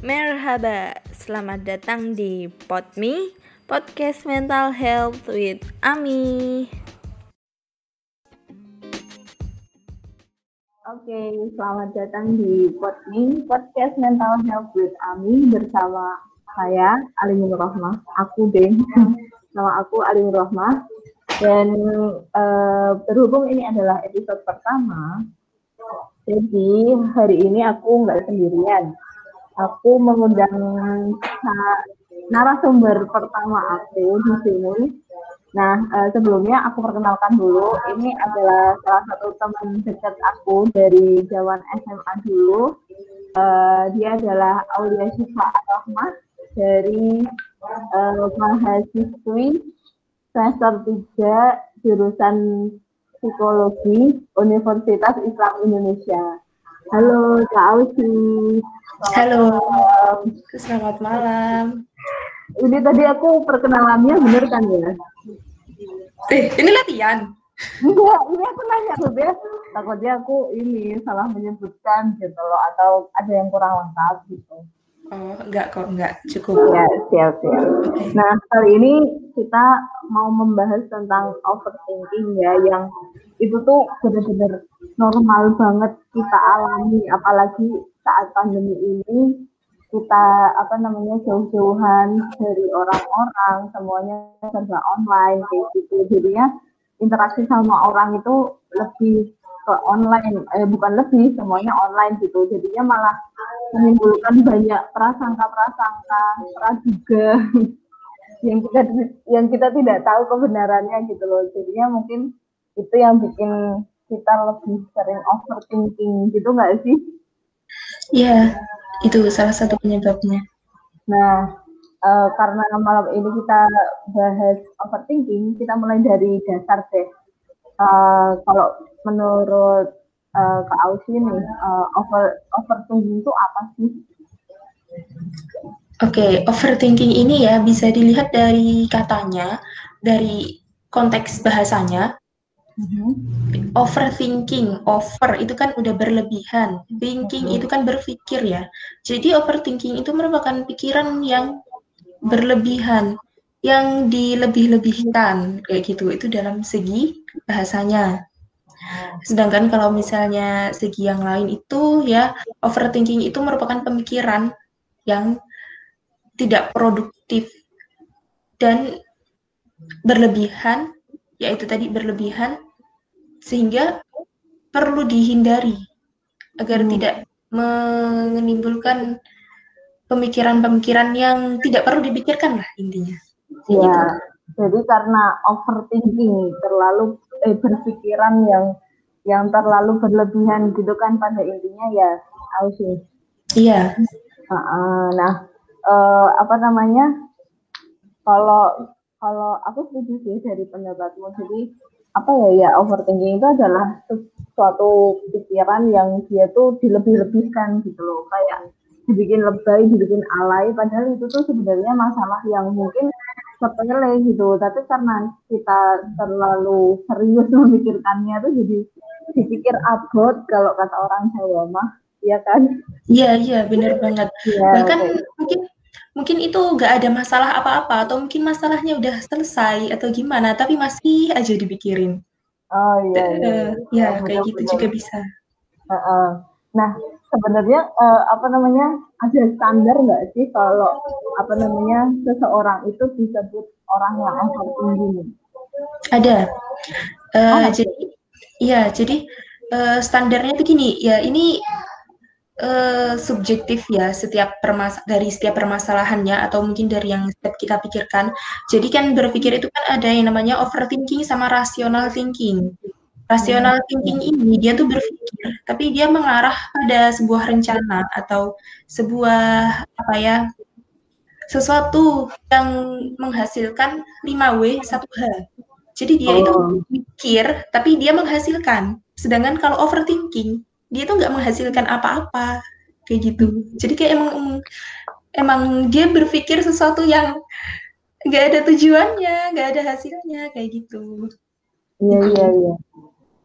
Merhaba, selamat datang di PodMe, Podcast Mental Health with Ami. Oke, selamat datang di PodMe, Podcast Mental Health with Ami bersama saya Alimul Rahmah. Aku deh, nama aku Alimul Rahmah. Dan uh, berhubung ini adalah episode pertama, jadi hari ini aku nggak sendirian. Aku mengundang narasumber pertama aku di sini. Nah, uh, sebelumnya aku perkenalkan dulu. Ini adalah salah satu teman dekat aku dari zaman SMA dulu. Uh, dia adalah Aulia Syifa Rahmat dari uh, mahasiswi semester 3 jurusan Psikologi Universitas Islam Indonesia. Halo Kak Ausi. Halo. Selamat malam. Ini tadi aku perkenalannya bener kan ya? Eh, ini latihan. Enggak, ini aku nanya sebenarnya takutnya aku ini salah menyebutkan gitu loh atau ada yang kurang lengkap gitu. Oh, enggak kok, enggak. Cukup. Ya, siap, siap. Okay. Nah, kali ini kita mau membahas tentang overthinking ya, yang itu tuh benar-benar normal banget kita alami, apalagi saat pandemi ini kita apa namanya jauh-jauhan dari orang-orang, semuanya serba online kayak gitu. Jadinya interaksi sama orang itu lebih ke online, eh bukan lebih, semuanya online gitu. Jadinya malah menimbulkan banyak prasangka-prasangka, praduga yang kita yang kita tidak tahu kebenarannya gitu loh. Jadinya mungkin itu yang bikin kita lebih sering overthinking gitu nggak sih? Iya, itu salah satu penyebabnya. Nah, uh, karena malam ini kita bahas overthinking, kita mulai dari dasar deh. Uh, kalau menurut uh, Kak Ausi nih, uh, over overthinking itu apa sih? Oke, okay, overthinking ini ya bisa dilihat dari katanya, dari konteks bahasanya. Mm-hmm. Overthinking, over itu kan udah berlebihan. Thinking mm-hmm. itu kan berpikir ya. Jadi overthinking itu merupakan pikiran yang berlebihan, yang dilebih-lebihkan kayak gitu. Itu dalam segi bahasanya. Sedangkan kalau misalnya segi yang lain itu ya overthinking itu merupakan pemikiran yang tidak produktif dan berlebihan, yaitu tadi berlebihan sehingga perlu dihindari agar hmm. tidak menimbulkan pemikiran-pemikiran yang tidak perlu dipikirkan lah intinya. Ya, gitu. jadi karena overthinking terlalu eh, berpikiran yang yang terlalu berlebihan gitu kan pada intinya ya Ausi. Iya. Uh, nah, uh, apa namanya? Kalau kalau aku setuju sih dari pendapatmu. Jadi apa ya ya overthinking itu adalah suatu pikiran yang dia tuh dilebih-lebihkan gitu loh kayak dibikin lebay, dibikin alay padahal itu tuh sebenarnya masalah yang mungkin sepele gitu. Tapi karena kita terlalu serius memikirkannya tuh jadi dipikir abot kalau kata orang Jawa mah. Ya kan? Iya iya benar banget. Ya, bahkan okay. mungkin mungkin itu nggak ada masalah apa-apa atau mungkin masalahnya udah selesai atau gimana tapi masih aja dipikirin. Oh iya iya, uh, ya kayak gitu bener. juga bisa. Uh, uh. nah sebenarnya uh, apa namanya ada standar nggak sih kalau apa namanya seseorang itu disebut orang yang overthinking? Ada. Uh, oh, jadi iya jadi uh, standarnya begini ya ini uh, subjektif ya setiap permas dari setiap permasalahannya atau mungkin dari yang setiap kita pikirkan. Jadi kan berpikir itu kan ada yang namanya overthinking sama rational thinking. Rasional hmm. thinking ini dia tuh berpikir, tapi dia mengarah pada sebuah rencana atau sebuah apa ya sesuatu yang menghasilkan 5W 1H. Jadi dia oh. itu mikir, tapi dia menghasilkan. Sedangkan kalau overthinking, dia tuh nggak menghasilkan apa-apa kayak gitu. Jadi kayak emang emang dia berpikir sesuatu yang nggak ada tujuannya, nggak ada hasilnya kayak gitu. Iya iya iya.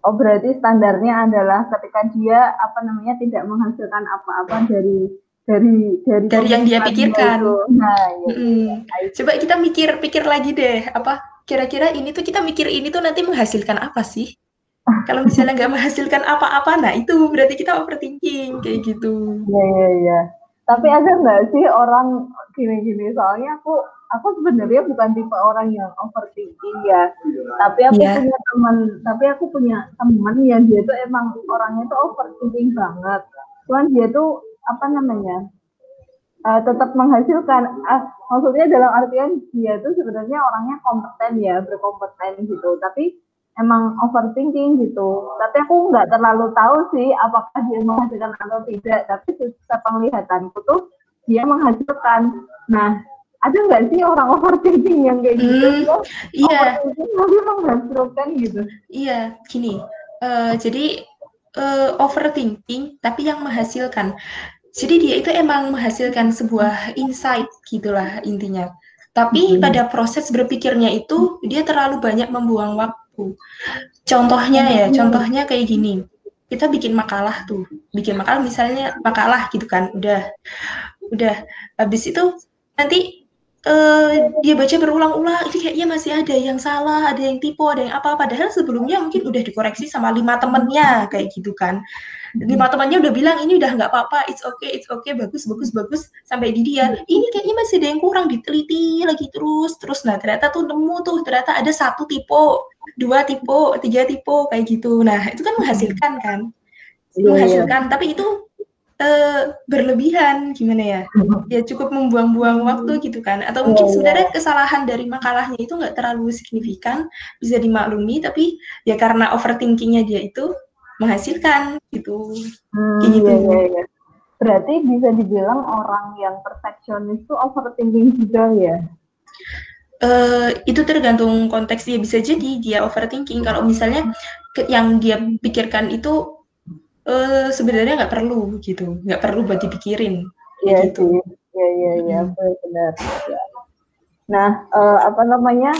Oh berarti standarnya adalah ketika dia apa namanya tidak menghasilkan apa-apa dari dari dari dari yang dia pikirkan. Nah, ya. mm. coba kita mikir-pikir lagi deh, apa kira-kira ini tuh kita mikir ini tuh nanti menghasilkan apa sih? Kalau misalnya nggak menghasilkan apa-apa, nah itu berarti kita overthinking kayak gitu. Iya iya iya. Tapi ada nggak sih orang gini-gini? Soalnya aku aku sebenarnya bukan tipe orang yang overthinking ya. Tapi aku yeah. punya teman, tapi aku punya teman yang dia tuh emang orangnya tuh overthinking banget. Cuman dia tuh apa namanya? Uh, tetap menghasilkan uh, maksudnya dalam artian dia tuh sebenarnya orangnya kompeten ya berkompeten gitu tapi emang overthinking gitu. Tapi aku nggak terlalu tahu sih apakah dia menghasilkan atau tidak. Tapi secara penglihatanku tuh dia menghasilkan. Nah, ada nggak sih orang overthinking yang kayak gitu? Hmm, iya. Overthinking tapi menghasilkan gitu. Iya, gini. Uh, jadi uh, overthinking tapi yang menghasilkan. Jadi dia itu emang menghasilkan sebuah insight gitulah intinya. Tapi hmm. pada proses berpikirnya itu dia terlalu banyak membuang waktu Contohnya ya, contohnya kayak gini. Kita bikin makalah tuh, bikin makalah misalnya makalah gitu kan, udah, udah. Habis itu nanti uh, dia baca berulang-ulang, ini kayaknya masih ada yang salah, ada yang tipu, ada yang apa. Padahal sebelumnya mungkin udah dikoreksi sama lima temennya kayak gitu kan lima temannya udah bilang ini udah nggak apa-apa it's okay it's okay bagus bagus bagus sampai di dia ini kayaknya masih ada yang kurang diteliti lagi terus terus nah ternyata tuh nemu tuh ternyata ada satu tipe dua tipe tiga tipe kayak gitu nah itu kan menghasilkan kan yeah, iya. menghasilkan yeah. tapi itu uh, berlebihan gimana ya ya cukup membuang-buang waktu gitu kan atau mungkin yeah, iya. sebenarnya kesalahan dari makalahnya itu nggak terlalu signifikan bisa dimaklumi tapi ya karena overthinkingnya dia itu menghasilkan gitu. Hmm, Kayak gitu. Iya, iya, iya. Berarti bisa dibilang orang yang perfeksionis itu overthinking juga ya? Uh, itu tergantung konteks dia bisa jadi dia overthinking kalau misalnya yang dia pikirkan itu uh, sebenarnya nggak perlu gitu nggak perlu buat dipikirin Iya gitu. Iya iya iya hmm. benar. Ya. Nah uh, apa namanya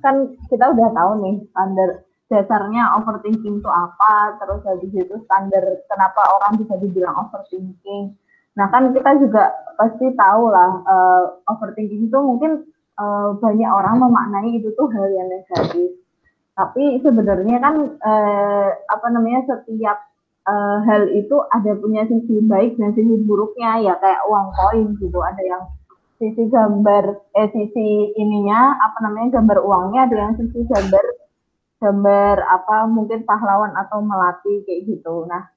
kan kita udah tahu nih standar dasarnya overthinking itu apa, terus habis itu standar kenapa orang bisa dibilang overthinking. Nah kan kita juga pasti tahu lah uh, overthinking itu mungkin uh, banyak orang memaknai itu tuh hal yang negatif. Tapi sebenarnya kan uh, apa namanya setiap uh, hal itu ada punya sisi baik dan sisi buruknya ya kayak uang koin gitu. Ada yang sisi gambar eh sisi ininya apa namanya gambar uangnya ada yang sisi gambar gambar apa mungkin pahlawan atau melati kayak gitu. Nah,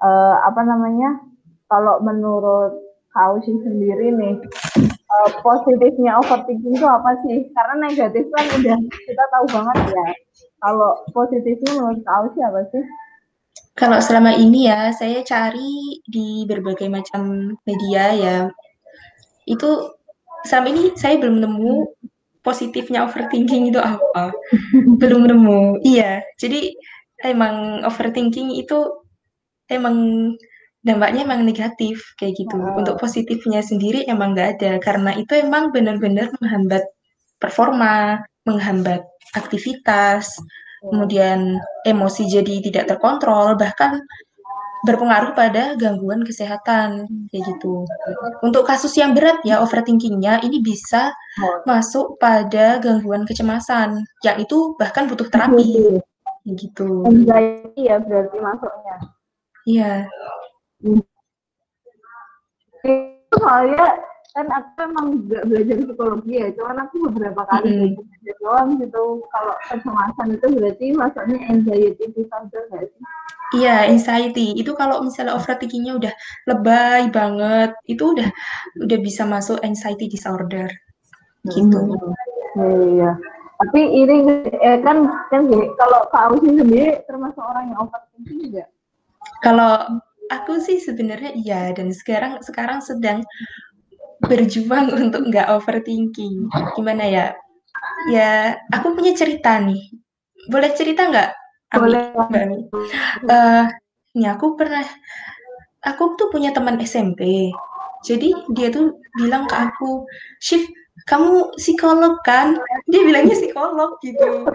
eh, apa namanya? Kalau menurut Kausi sendiri nih, eh, positifnya overthinking itu apa sih? Karena negatif kan udah kita tahu banget ya. Kalau positifnya menurut Kausi apa sih? Kalau selama ini ya, saya cari di berbagai macam media ya. Itu selama ini saya belum nemu positifnya overthinking itu apa? Belum nemu. Iya, jadi emang overthinking itu emang dampaknya emang negatif kayak gitu. Oh. Untuk positifnya sendiri emang nggak ada karena itu emang benar-benar menghambat performa, menghambat aktivitas. Kemudian emosi jadi tidak terkontrol, bahkan berpengaruh pada gangguan kesehatan kayak gitu. Untuk kasus yang berat ya overthinkingnya ini bisa oh. masuk pada gangguan kecemasan yang itu bahkan butuh terapi kayak gitu. Anxiety ya berarti masuknya. Iya. Soalnya kan aku emang gak belajar psikologi ya, cuman aku beberapa kali hmm. belajar doang gitu. Kalau kecemasan itu berarti masuknya anxiety disorder gak sih? Iya, anxiety. Itu kalau misalnya overthinkingnya udah lebay banget, itu udah udah bisa masuk anxiety disorder. Gitu. Hmm. Iya. Tapi ini eh, kan kan kalau Kak Ausi sendiri termasuk orang yang overthinking juga? Kalau aku sih sebenarnya iya dan sekarang sekarang sedang berjuang untuk nggak overthinking. Gimana ya? Ya, aku punya cerita nih. Boleh cerita nggak boleh. Uh, ini aku pernah aku tuh punya teman SMP. Jadi dia tuh bilang ke aku, "Shift, kamu psikolog kan? Dia bilangnya psikolog gitu.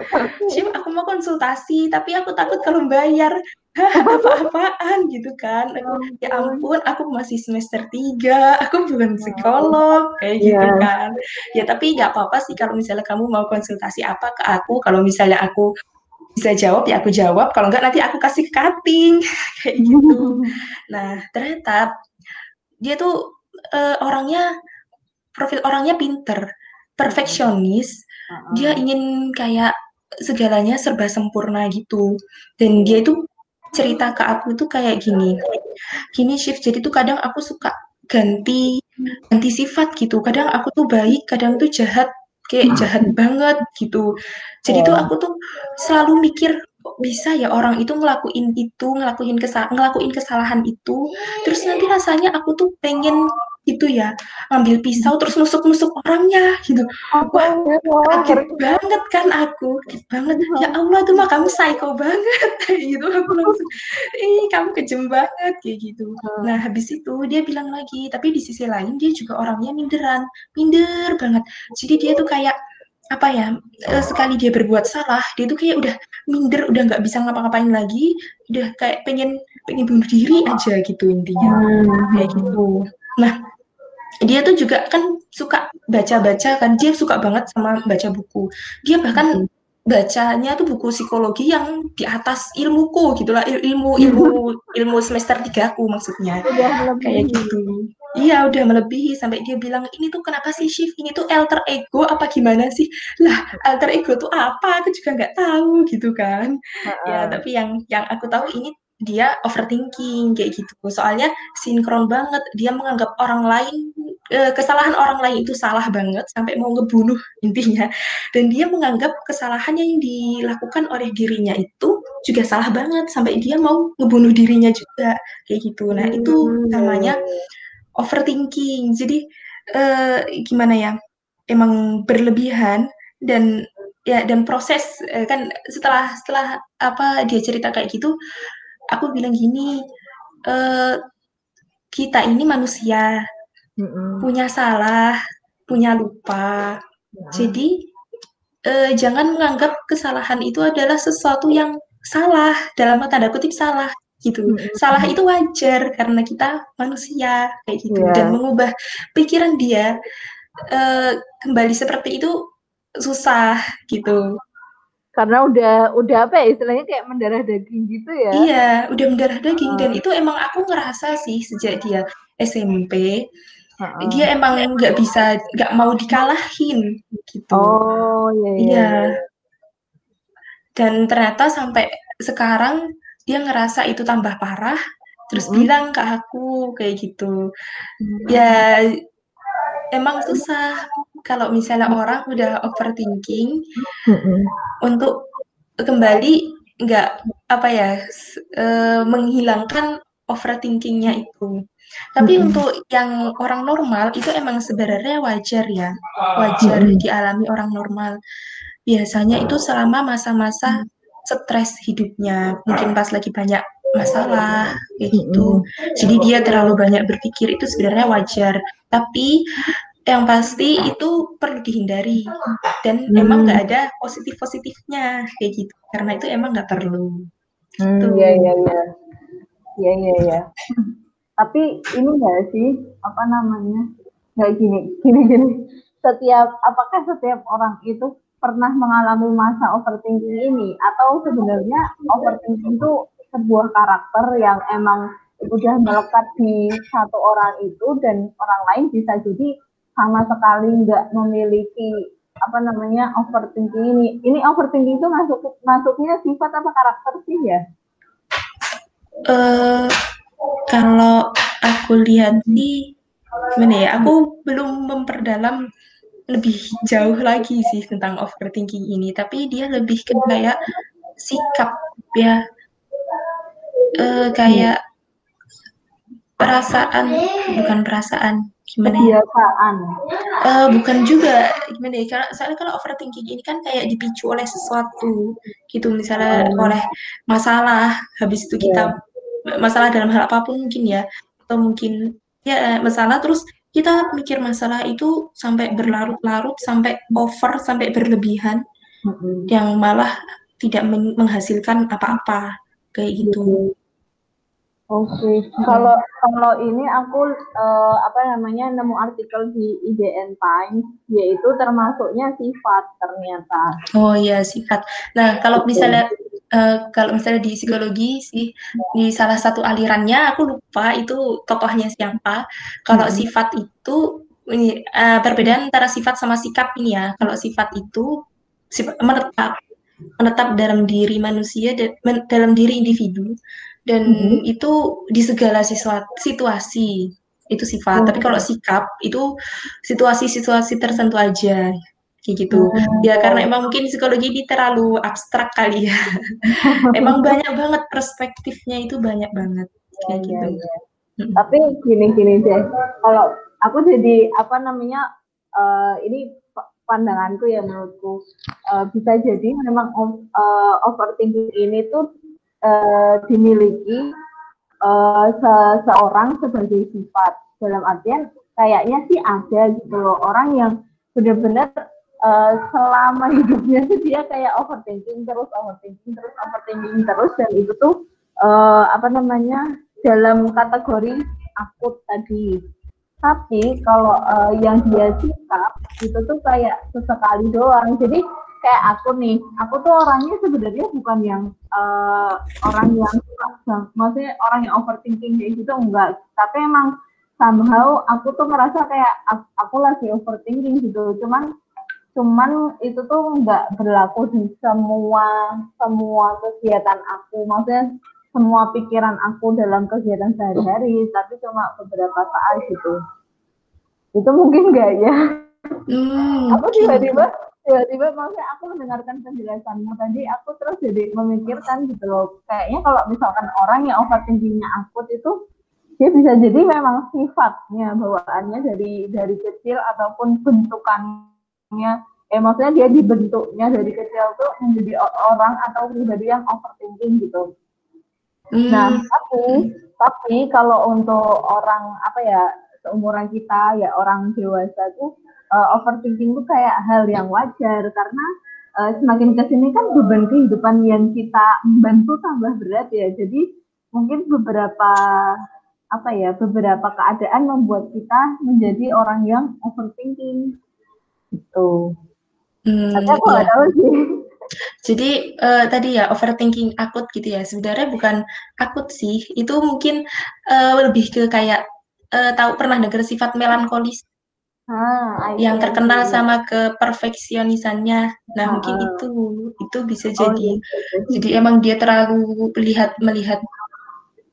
Shim, aku mau konsultasi, tapi aku takut kalau bayar. apa-apaan gitu kan. Aku, ya ampun, aku masih semester tiga, aku bukan psikolog, kayak gitu yeah. kan. Ya tapi nggak apa-apa sih kalau misalnya kamu mau konsultasi apa ke aku, kalau misalnya aku bisa jawab ya aku jawab, kalau enggak nanti aku kasih cutting, kayak gitu. Nah, ternyata dia tuh uh, orangnya profil orangnya pinter, perfeksionis, uh-uh. dia ingin kayak segalanya serba sempurna gitu. Dan dia itu cerita ke aku itu kayak gini, gini shift. Jadi tuh kadang aku suka ganti ganti sifat gitu. Kadang aku tuh baik, kadang tuh jahat, kayak jahat banget gitu. Jadi tuh aku tuh selalu mikir kok bisa ya orang itu ngelakuin itu, ngelakuin kesal ngelakuin kesalahan itu, terus nanti rasanya aku tuh pengen itu ya ambil pisau terus nusuk-nusuk orangnya gitu. Wah kaget banget kan aku kaget banget. Ya Allah itu mah kamu psycho banget. Gitu aku langsung ih kamu kejem banget kayak gitu. Hmm. nah habis itu dia bilang lagi tapi di sisi lain dia juga orangnya minderan minder banget. Jadi dia tuh kayak apa ya eh, sekali dia berbuat salah dia tuh kayak udah minder udah nggak bisa ngapa-ngapain lagi udah kayak pengen pengen bunuh diri aja gitu intinya. Hmm. kayak gitu. Nah dia tuh juga kan suka baca-baca kan dia suka banget sama baca buku. Dia bahkan hmm. bacanya tuh buku psikologi yang di atas ilmuku gitulah ilmu ilmu ilmu semester tiga aku maksudnya. Kayak gitu. Iya udah melebihi sampai dia bilang ini tuh kenapa sih shift ini tuh alter ego apa gimana sih? Lah alter ego tuh apa? Aku juga nggak tahu gitu kan. Uh -uh. ya tapi yang yang aku tahu ini dia overthinking kayak gitu. Soalnya sinkron banget. Dia menganggap orang lain e, kesalahan orang lain itu salah banget sampai mau ngebunuh intinya. Dan dia menganggap kesalahan yang dilakukan oleh dirinya itu juga salah banget sampai dia mau ngebunuh dirinya juga kayak gitu. Nah, itu hmm. namanya overthinking. Jadi e, gimana ya? Emang berlebihan dan ya dan proses e, kan setelah setelah apa dia cerita kayak gitu aku bilang gini, e, kita ini manusia, mm-hmm. punya salah, punya lupa. Mm-hmm. Jadi e, jangan menganggap kesalahan itu adalah sesuatu yang salah dalam tanda kutip salah gitu. Mm-hmm. Salah itu wajar karena kita manusia kayak gitu yeah. dan mengubah pikiran dia e, kembali seperti itu susah gitu karena udah udah apa ya istilahnya kayak mendarah daging gitu ya iya udah mendarah daging uh. dan itu emang aku ngerasa sih sejak dia SMP uh -uh. dia emang nggak bisa nggak mau dikalahin gitu oh iya, iya iya dan ternyata sampai sekarang dia ngerasa itu tambah parah terus -hmm. bilang ke aku kayak gitu -hmm. ya emang susah kalau misalnya orang udah overthinking mm-hmm. untuk kembali nggak apa ya uh, menghilangkan overthinkingnya itu. Tapi mm-hmm. untuk yang orang normal itu emang sebenarnya wajar ya, wajar mm-hmm. dialami orang normal. Biasanya itu selama masa-masa stres hidupnya, mungkin pas lagi banyak masalah kayak gitu. Jadi dia terlalu banyak berpikir itu sebenarnya wajar. Tapi yang pasti itu perlu dihindari dan hmm. emang nggak ada positif positifnya kayak gitu karena itu emang nggak perlu. Hmm, gitu. Iya iya iya iya iya ya. Tapi ini enggak sih apa namanya nggak gini gini gini setiap apakah setiap orang itu pernah mengalami masa overthinking ini atau sebenarnya overthinking itu sebuah karakter yang emang udah melekat di satu orang itu dan orang lain bisa jadi sama sekali nggak memiliki apa namanya overthinking ini. Ini overthinking itu masuk masuknya sifat apa karakter sih ya? Uh, kalau aku lihat sih gimana ya, aku belum memperdalam lebih jauh lagi sih tentang overthinking ini, tapi dia lebih ke kayak sikap ya, uh, kayak perasaan bukan perasaan gimana ya? Kebiasaan. Uh, bukan juga gimana ya? Karena soalnya kalau overthinking ini kan kayak dipicu oleh sesuatu gitu, misalnya hmm. oleh masalah, habis itu kita yeah. masalah dalam hal apa pun mungkin ya, atau mungkin ya masalah terus kita mikir masalah itu sampai berlarut-larut sampai over sampai berlebihan mm-hmm. yang malah tidak menghasilkan apa-apa kayak gitu Oke, okay. kalau kalau ini aku uh, apa namanya nemu artikel di IDN Times, yaitu termasuknya sifat ternyata. Oh iya sifat. Nah kalau misalnya uh, kalau misalnya di psikologi sih di salah satu alirannya aku lupa itu tokohnya siapa. Kalau hmm. sifat itu ini uh, perbedaan antara sifat sama sikap ini ya. Kalau sifat itu sifat, menetap menetap dalam diri manusia dan dalam diri individu dan mm-hmm. itu di segala situasi itu sifat. Oh. Tapi kalau sikap itu situasi-situasi tertentu aja kayak gitu. Oh. Ya karena emang mungkin psikologi ini terlalu abstrak kali ya. emang banyak banget perspektifnya itu banyak banget kayak ya, gitu. Ya, ya. Tapi gini-gini deh. Kalau aku jadi apa namanya uh, ini pandanganku ya menurutku uh, bisa jadi memang uh, overthinking ini tuh uh, dimiliki uh, seseorang sebagai sifat. Dalam artian kayaknya sih ada gitu loh orang yang benar-benar uh, selama hidupnya sih dia kayak overthinking terus overthinking terus overthinking terus dan itu tuh uh, apa namanya dalam kategori akut tadi. Tapi kalau uh, yang dia sikap itu tuh kayak sesekali doang. Jadi kayak aku nih, aku tuh orangnya sebenarnya bukan yang uh, orang yang maksudnya orang yang overthinking kayak gitu enggak, tapi emang somehow aku tuh merasa kayak aku lagi overthinking gitu, cuman cuman itu tuh enggak berlaku di semua semua kegiatan aku, maksudnya semua pikiran aku dalam kegiatan sehari-hari, tapi cuma beberapa saat gitu. Itu mungkin enggak ya? Hmm, aku tiba-tiba tiba-tiba maksudnya aku mendengarkan penjelasanmu tadi aku terus jadi memikirkan gitu loh. Kayaknya kalau misalkan orang yang overthinkingnya akut itu dia bisa jadi memang sifatnya bawaannya dari dari kecil ataupun bentukannya. Eh maksudnya dia dibentuknya dari kecil tuh menjadi orang atau pribadi yang overthinking gitu. Hmm. nah tapi tapi kalau untuk orang apa ya seumuran kita ya orang dewasa tuh uh, overthinking itu kayak hal yang wajar karena uh, semakin ke sini kan beban kehidupan yang kita bantu tambah berat ya. Jadi mungkin beberapa apa ya beberapa keadaan membuat kita menjadi orang yang overthinking gitu. Hmm, Tapi aku iya. tahu sih. Jadi uh, tadi ya overthinking akut gitu ya. Sebenarnya bukan akut sih. Itu mungkin uh, lebih ke kayak uh, tahu pernah dengar sifat melankolis Ah, yang terkenal sama keperfeksionisannya. Nah, ah. mungkin itu itu bisa oh, jadi. Oh, iya. Jadi emang dia terlalu melihat melihat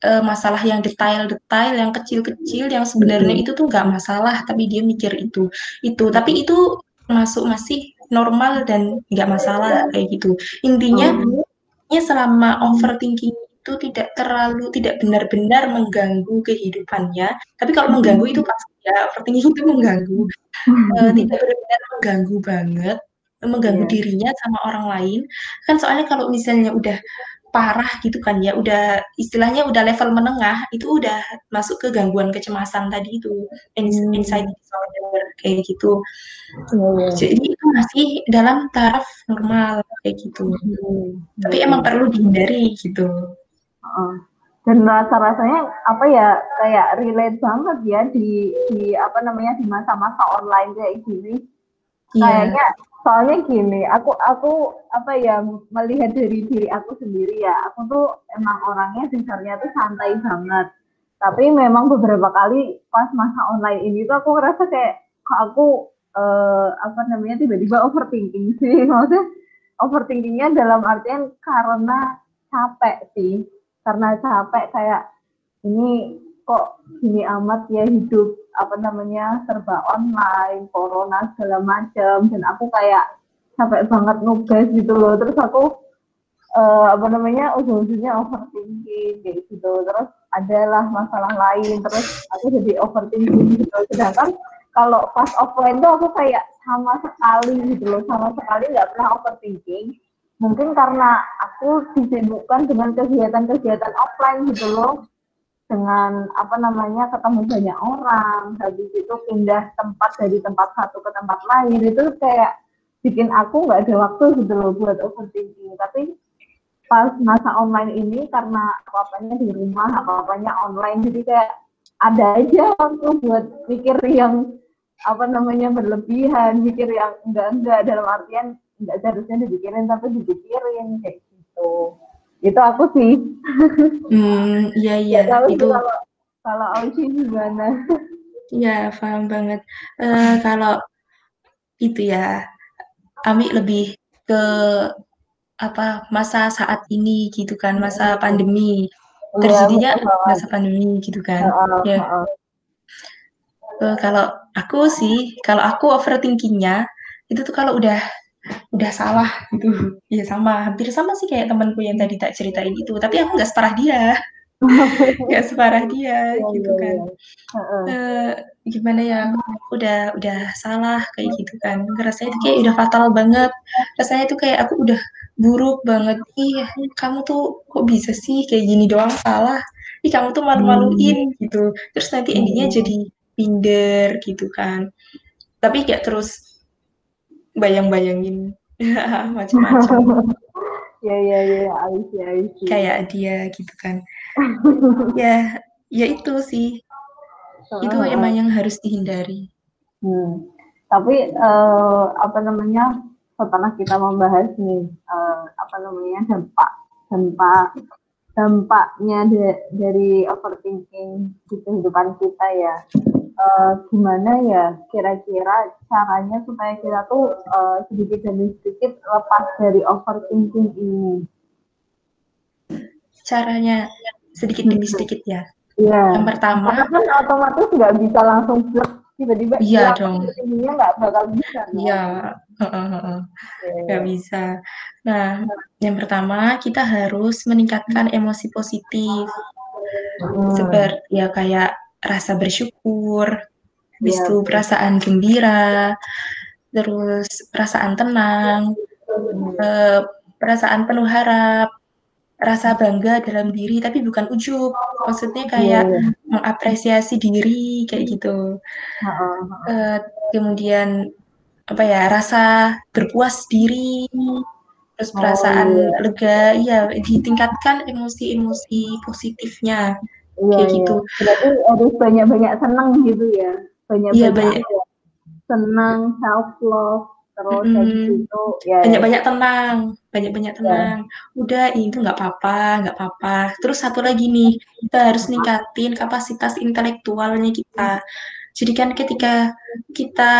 uh, masalah yang detail-detail, yang kecil-kecil, yang sebenarnya hmm. itu tuh nggak masalah, tapi dia mikir itu itu. Tapi itu masuk masih normal dan nggak masalah kayak gitu. Intinya, oh. selama overthinking itu tidak terlalu tidak benar-benar mengganggu kehidupannya. Tapi kalau mengganggu itu pasti ya overthinking itu mengganggu. uh, tidak benar-benar mengganggu banget, mengganggu yeah. dirinya sama orang lain. Kan soalnya kalau misalnya udah parah gitu kan ya, udah istilahnya udah level menengah, itu udah masuk ke gangguan kecemasan tadi itu, hmm. anxiety disorder kayak gitu. Oh. Jadi itu masih dalam taraf normal kayak gitu. Hmm. Tapi emang perlu dihindari gitu dan rasa-rasanya apa ya kayak relate banget ya di di apa namanya di masa-masa online kayak gini. Yeah. kayaknya soalnya gini aku aku apa ya melihat dari diri aku sendiri ya aku tuh emang orangnya dasarnya tuh santai banget. Tapi memang beberapa kali pas masa online ini tuh aku ngerasa kayak aku uh, apa namanya tiba-tiba overthinking sih. Maksudnya overthinkingnya dalam artian karena capek sih karena capek kayak ini kok gini amat ya hidup apa namanya serba online corona segala macam dan aku kayak capek banget nugas gitu loh. Terus aku uh, apa namanya ujung-ujungnya overthinking kayak gitu. Terus adalah masalah lain terus aku jadi overthinking gitu. Sedangkan kalau pas offline tuh aku kayak sama sekali gitu loh sama sekali nggak pernah overthinking mungkin karena aku disibukkan dengan kegiatan-kegiatan offline gitu loh. Dengan apa namanya ketemu banyak orang habis itu pindah tempat dari tempat satu ke tempat lain itu kayak bikin aku nggak ada waktu gitu loh buat overthinking. Tapi pas masa online ini karena apa-apanya di rumah apa-apanya online jadi kayak ada aja waktu buat mikir yang apa namanya berlebihan mikir yang enggak enggak dalam artian enggak seharusnya dipikirin tapi dipikirin kayak gitu. Itu aku sih. Hmm iya iya ya, itu. kalau kalau Ausi gimana. Iya paham banget. Uh, kalau itu ya Ami lebih ke apa masa saat ini gitu kan masa pandemi. Iya, terjadinya ya, masa pandemi gitu kan. Ya. uh, kalau aku sih kalau aku overthinkingnya itu tuh kalau udah udah salah gitu. Ya sama. Hampir sama sih kayak temanku yang tadi tak ceritain itu. Tapi aku nggak separah dia. Nggak separah dia oh, gitu kan. uh, gimana ya udah udah salah kayak gitu kan. Rasanya itu kayak udah fatal banget. Rasanya itu kayak aku udah buruk banget. Ih kamu tuh kok bisa sih kayak gini doang? Salah. Ih kamu tuh malu-maluin hmm. gitu. Terus nanti endingnya hmm. jadi pinder gitu kan. Tapi kayak terus bayang-bayangin macam-macam. ya ya ya, Aisy, Aisy. Kayak dia gitu kan. ya, ya itu sih. Itu emang yang harus dihindari. Hmm. Tapi uh, apa namanya setelah kita membahas nih uh, apa namanya dampak dampak dampaknya de dari overthinking di kehidupan kita ya uh, gimana ya kira-kira caranya supaya kita tuh uh, sedikit demi sedikit lepas dari overthinking ini? Caranya sedikit demi hmm. sedikit ya. Iya. Yang pertama Karena kan otomatis nggak bisa langsung tiba-tiba iya dong nggak bakal bisa iya nggak bisa nah yang pertama kita harus meningkatkan emosi positif hmm. seperti ya kayak rasa bersyukur, habis ya, itu perasaan gembira, terus perasaan tenang, eh, perasaan penuh harap, rasa bangga dalam diri tapi bukan ujub, maksudnya kayak ya, mengapresiasi diri kayak gitu. Uh, kemudian apa ya rasa berpuas diri, terus perasaan oh, iya. lega, ya ditingkatkan emosi-emosi positifnya Iya, kayak iya. gitu. Berarti harus banyak-banyak senang gitu ya. Banyak-banyak iya, banyak. senang, self love, terus mm, -hmm. gitu ya. Banyak-banyak tenang, banyak-banyak iya. tenang. Ya. Udah itu nggak apa-apa, nggak apa-apa. Terus satu lagi nih, kita harus ningkatin kapasitas intelektualnya kita. Jadi kan ketika kita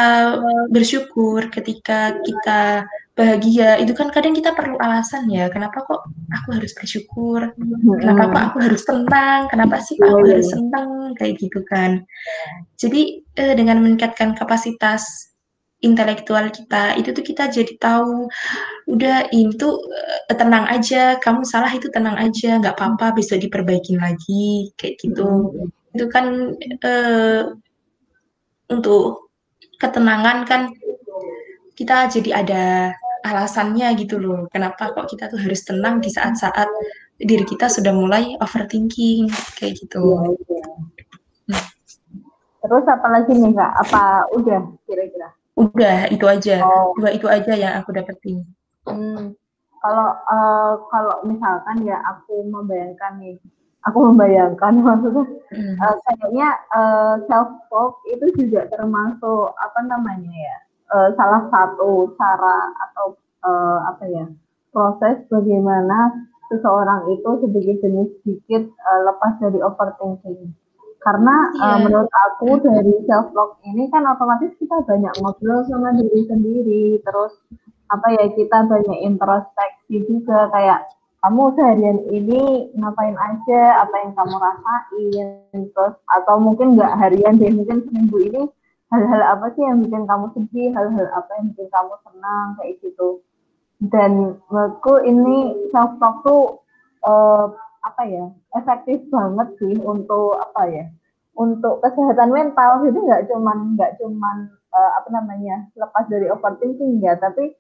bersyukur, ketika kita bahagia. Itu kan kadang kita perlu alasan ya kenapa kok aku harus bersyukur? Kenapa kok aku harus tenang? Kenapa sih aku harus senang kayak gitu kan. Jadi eh, dengan meningkatkan kapasitas intelektual kita itu tuh kita jadi tahu udah ini tuh eh, tenang aja. Kamu salah itu tenang aja. Nggak apa-apa bisa diperbaikin lagi. Kayak gitu. Itu kan eh, untuk ketenangan kan kita jadi ada alasannya gitu loh. Kenapa kok kita tuh harus tenang di saat-saat diri kita sudah mulai overthinking kayak gitu. Ya, ya. Hmm. Terus apa lagi nih kak? Apa udah kira-kira? Udah itu aja. Oh. Dua itu aja yang aku dapetin. Hmm. Kalau uh, kalau misalkan ya aku membayangkan nih, aku membayangkan maksudnya hmm. uh, kayaknya uh, self talk itu juga termasuk apa namanya ya uh, salah satu cara atau uh, apa ya proses bagaimana seseorang itu sedikit demi sedikit uh, lepas dari overthinking. Karena yeah. uh, menurut aku dari self love ini kan otomatis kita banyak ngobrol sama diri sendiri, terus apa ya kita banyak introspeksi juga kayak kamu seharian ini ngapain aja, apa yang kamu rasain, terus atau mungkin nggak harian deh, mungkin seminggu ini hal-hal apa sih yang bikin kamu sedih, hal-hal apa yang bikin kamu senang? Kayak gitu. Dan menurutku ini self talk tuh uh, apa ya efektif banget sih untuk apa ya untuk kesehatan mental. Jadi nggak cuman nggak cuman uh, apa namanya lepas dari overthinking ya tapi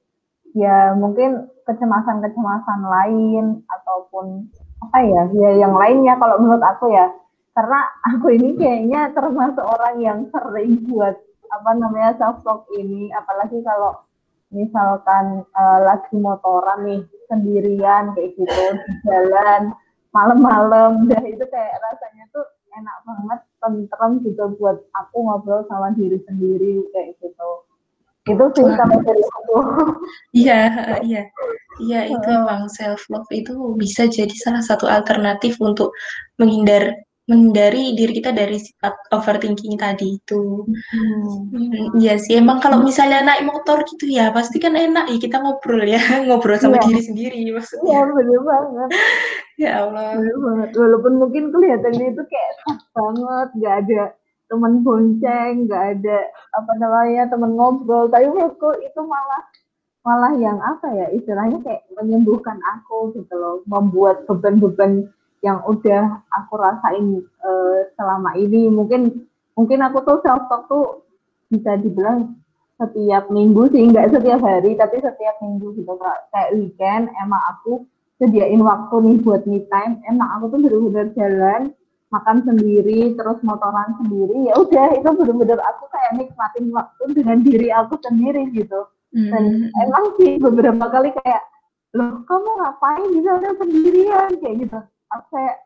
ya mungkin kecemasan-kecemasan lain ataupun apa ya ya yang lainnya. Kalau menurut aku ya karena aku ini kayaknya termasuk orang yang sering buat apa namanya self talk ini. Apalagi kalau misalkan uh, lagi motoran nih sendirian kayak gitu di jalan malam-malam. Ya itu kayak rasanya tuh enak banget tentrem gitu buat aku ngobrol sama diri sendiri kayak gitu. Itu sih sama dari aku. Iya iya. Iya itu emang self love itu bisa jadi salah satu alternatif untuk menghindar menghindari diri kita dari sifat overthinking tadi itu. Hmm. Iya sih, emang kalau misalnya naik motor gitu ya, pasti kan enak ya kita ngobrol ya, ngobrol sama ya. diri sendiri maksudnya. Iya, bener banget. ya Allah. Bener banget. Walaupun mungkin kelihatannya itu kayak pas banget, gak ada teman bonceng, gak ada apa namanya teman ngobrol, tapi menurutku itu malah malah yang apa ya istilahnya kayak menyembuhkan aku gitu loh, membuat beban-beban yang udah aku rasain uh, selama ini. Mungkin mungkin aku tuh self talk tuh bisa dibilang setiap minggu sih. Nggak setiap hari tapi setiap minggu gitu kayak weekend emang aku sediain waktu nih buat me time. Emang aku tuh bener-bener jalan makan sendiri terus motoran sendiri. Ya udah itu bener-bener aku kayak nikmatin waktu dengan diri aku sendiri gitu. Dan mm -hmm. emang sih beberapa kali kayak loh kamu ngapain di sana sendirian? Kayak gitu aku kayak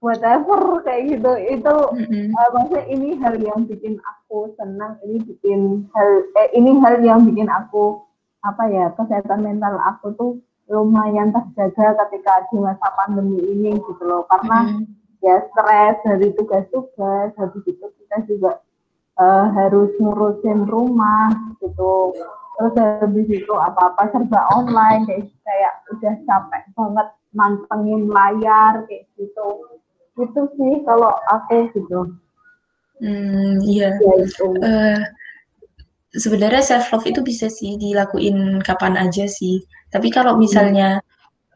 whatever kayak gitu itu mm-hmm. uh, maksudnya ini hal yang bikin aku senang ini bikin hal eh ini hal yang bikin aku apa ya kesehatan mental aku tuh lumayan terjaga ketika di masa pandemi ini gitu loh karena mm-hmm. ya stres dari tugas-tugas habis itu kita juga uh, harus ngurusin rumah gitu terus habis itu apa-apa serba online kayak kayak udah capek banget mantengin layar kayak gitu. Itu sih kalau aku gitu. Hmm iya. Ya, itu. Uh, sebenarnya self love itu bisa sih dilakuin kapan aja sih. Tapi kalau misalnya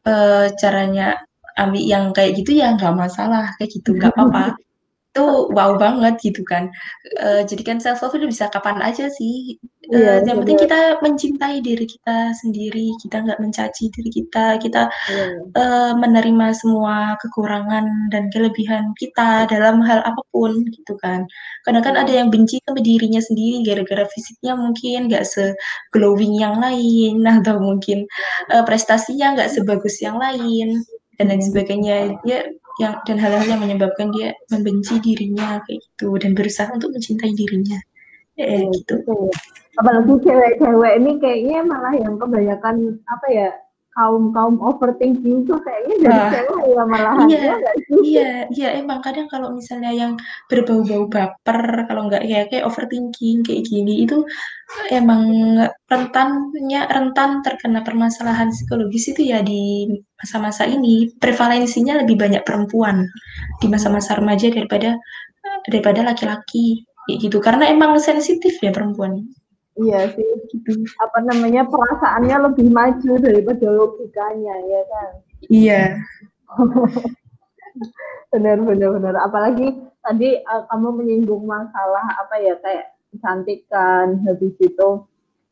hmm. uh, caranya ambil yang kayak gitu ya nggak masalah kayak gitu nggak apa-apa itu wow banget gitu kan. Uh, jadi kan self love itu bisa kapan aja sih. Uh, yeah, yang penting kita mencintai diri kita sendiri, kita nggak mencaci diri kita, kita yeah. Iya. uh, menerima semua kekurangan dan kelebihan kita dalam hal apa pun gitu kan. Kadang kan ada yang benci sama dirinya sendiri gara-gara fisiknya mungkin nggak se glowing yang lain, atau mungkin uh, prestasinya nggak sebagus yang lain dan lain sebagainya. Ya yang dan hal-hal yang menyebabkan dia membenci dirinya kayak gitu. Dan berusaha untuk mencintai dirinya. Eh, gitu. Apalagi cewek-cewek ini kayaknya malah yang kebanyakan apa ya kaum kaum overthinking tuh kayaknya dari nah, cewek ya malahan iya, ya iya iya emang kadang kalau misalnya yang berbau-bau baper kalau nggak ya kayak overthinking kayak gini itu emang rentannya rentan terkena permasalahan psikologis itu ya di masa-masa ini. Prevalensinya lebih banyak perempuan di masa-masa remaja daripada daripada laki-laki gitu. Karena emang sensitif ya perempuan Iya sih, gitu. apa namanya perasaannya lebih maju daripada logikanya ya kan? Iya. benar benar benar. Apalagi tadi uh, kamu menyinggung masalah apa ya kayak kecantikan, habis itu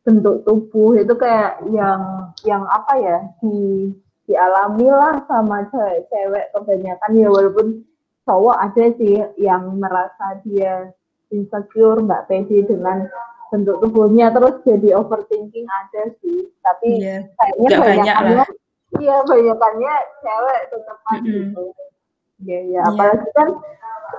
bentuk tubuh itu kayak yang yang apa ya di dialami lah sama cewek-cewek kebanyakan ya walaupun cowok ada sih yang merasa dia insecure nggak pede dengan bentuk tubuhnya terus jadi overthinking ada sih. Tapi yeah. kayaknya banyakannya iya banyakannya cewek tetap mm -hmm. gitu. Ya ya apalagi kan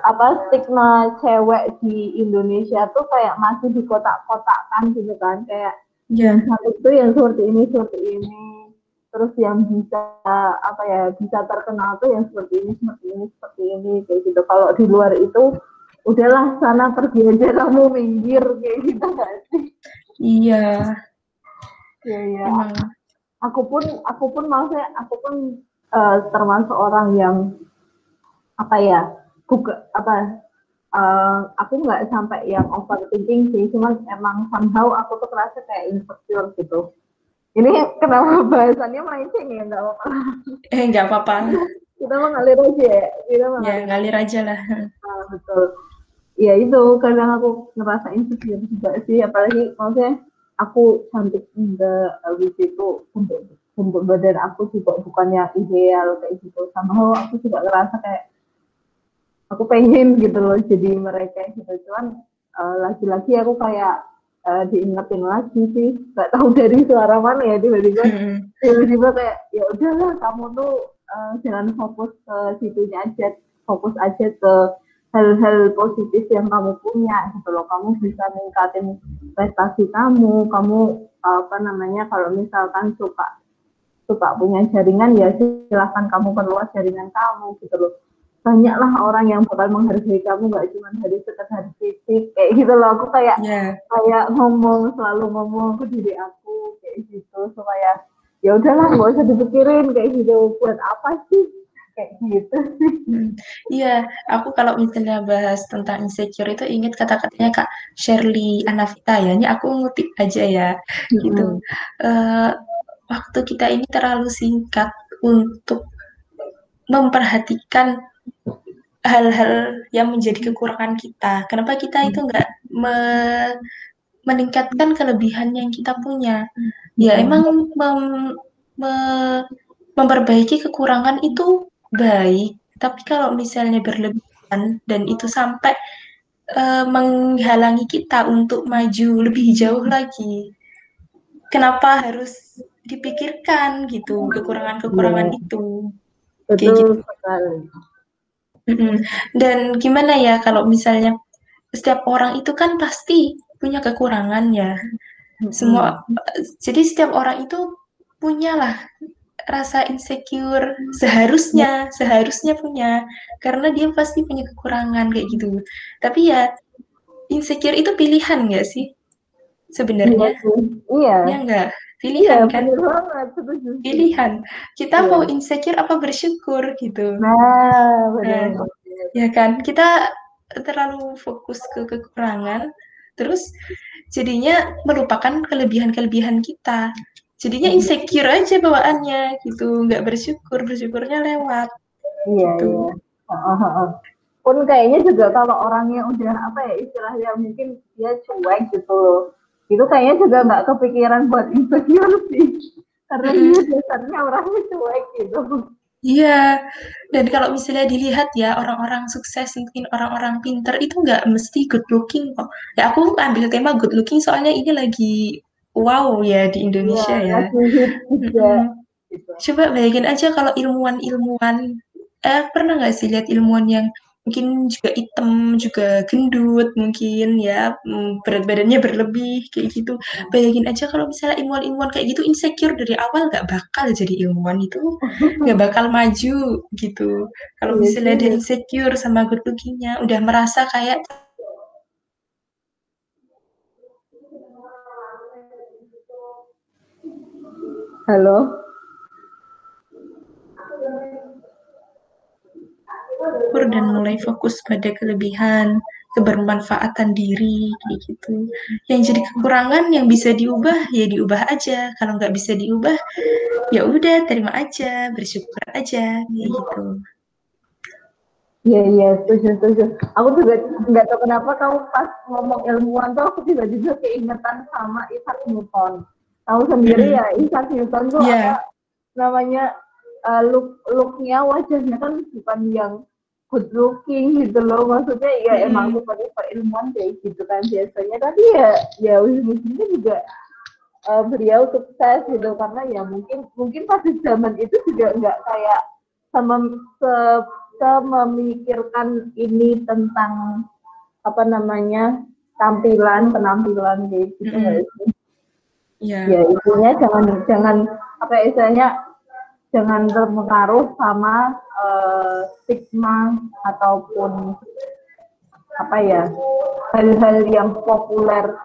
apa stigma cewek di Indonesia tuh kayak masih di kotak-kotakan gitu kan. Kayak yeah. yang itu yang seperti ini seperti ini. Terus yang bisa apa ya bisa terkenal tuh yang seperti ini seperti ini seperti ini kayak gitu. Kalau di luar itu udahlah sana pergi aja kamu minggir kayak gitu gak sih? Iya. Iya iya. Aku pun aku pun maksudnya aku pun uh, termasuk orang yang apa ya buka apa uh, aku nggak sampai yang overthinking sih cuman emang somehow aku tuh kerasa kayak insecure gitu. Ini kenapa bahasannya melenceng ya nggak apa-apa. Eh nggak apa-apa kita mengalir aja ya. Kita mengalir. ya ngalir aja. lah. Ah, betul. Ya itu kadang aku ngerasa insecure juga sih. Apalagi maksudnya aku cantik enggak habis itu untuk untuk badan aku juga bukan yang ideal kayak gitu. Sama aku juga ngerasa kayak aku pengen gitu loh jadi mereka gitu. Cuman uh, lagi-lagi aku kayak uh, diingetin lagi sih. Nggak tahu dari suara mana ya tiba-tiba. Tiba-tiba kayak ya udahlah kamu tuh uh, jangan fokus ke situnya aja. Fokus aja ke hal-hal positif yang kamu punya gitu loh. Kamu bisa meningkatin prestasi kamu. Kamu apa namanya kalau misalkan suka suka punya jaringan ya silahkan kamu perluas jaringan kamu gitu loh. Banyaklah orang yang bakal menghargai kamu nggak cuma dari sekedar fisik kayak gitu loh. Aku kayak yeah. kayak ngomong selalu ngomong ke diri aku kayak gitu supaya ya udahlah nggak usah dipikirin kayak gitu buat apa sih kayak gitu hmm. Iya, aku kalau misalnya bahas tentang insecure itu inget kata-katanya Kak Shirley Anavita ya. Ini aku ngutip aja ya, hmm. gitu. Uh, waktu kita ini terlalu singkat untuk memperhatikan hal-hal yang menjadi kekurangan kita. Kenapa kita itu nggak me meningkatkan kelebihan yang kita punya? Ya emang mem me memperbaiki kekurangan itu baik, tapi kalau misalnya berlebihan dan itu sampai uh, menghalangi kita untuk maju lebih jauh lagi, kenapa harus dipikirkan gitu kekurangan-kekurangan ya. itu? Betul gitu. sekali. Dan gimana ya kalau misalnya setiap orang itu kan pasti punya kekurangan ya. Semua jadi setiap orang itu punyalah rasa insecure seharusnya seharusnya punya karena dia pasti punya kekurangan kayak gitu. Tapi ya insecure itu pilihan nggak sih sebenarnya? Iya. Iya enggak? pilihan iya, kan banget, pilihan kita iya. mau insecure apa bersyukur gitu nah benar nah, ya kan kita terlalu fokus ke kekurangan terus jadinya melupakan kelebihan-kelebihan kita. Jadinya iya. insecure aja bawaannya gitu. Nggak bersyukur bersyukurnya lewat. Iya gitu. iya. Pun kayaknya juga kalau orangnya udah apa ya istilahnya mungkin dia cuek gitu. Itu kayaknya juga nggak kepikiran buat insecure sih. Karena dia dasarnya orangnya cuek gitu Iya, dan kalau misalnya dilihat ya orang-orang sukses mungkin orang-orang pinter itu nggak mesti good looking kok. Ya aku ambil tema good looking soalnya ini lagi wow ya di Indonesia ya. ya. Coba bayangin aja kalau ilmuwan-ilmuwan, eh pernah nggak sih lihat ilmuwan yang mungkin juga hitam, juga gendut mungkin ya, mm, berat badannya berlebih kayak gitu. Bayangin aja kalau misalnya ilmuwan-ilmuwan kayak gitu insecure dari awal nggak bakal jadi ilmuwan itu, nggak bakal maju gitu. Kalau iya misalnya dia insecure sama good looking-nya, udah merasa kayak Halo? Bersyukur dan mulai fokus pada kelebihan, kebermanfaatan diri, kayak gitu. Yang jadi kekurangan yang bisa diubah, ya diubah aja. Kalau nggak bisa diubah, ya udah terima aja, bersyukur aja, kayak gitu. Iya iya setuju setuju. Aku juga nggak tahu kenapa kamu pas ngomong ilmuwan tuh aku tiba-tiba keingetan sama Isaac Newton. Tahu sendiri ya Isaac Newton tuh yeah. apa namanya uh, look looknya wajahnya kan bukan yang good looking gitu loh. Maksudnya ya hmm. emang seperti ilmuwan kayak gitu kan biasanya. Tapi ya ya ujung-ujungnya juga uh, beliau sukses gitu. Karena ya mungkin mungkin pada zaman itu juga nggak kayak sama se, se memikirkan ini tentang apa namanya tampilan penampilan kayak gitu mm -hmm. ya ya intinya jangan jangan apa ya, istilahnya jangan terpengaruh sama uh, stigma ataupun apa ya hal-hal yang populer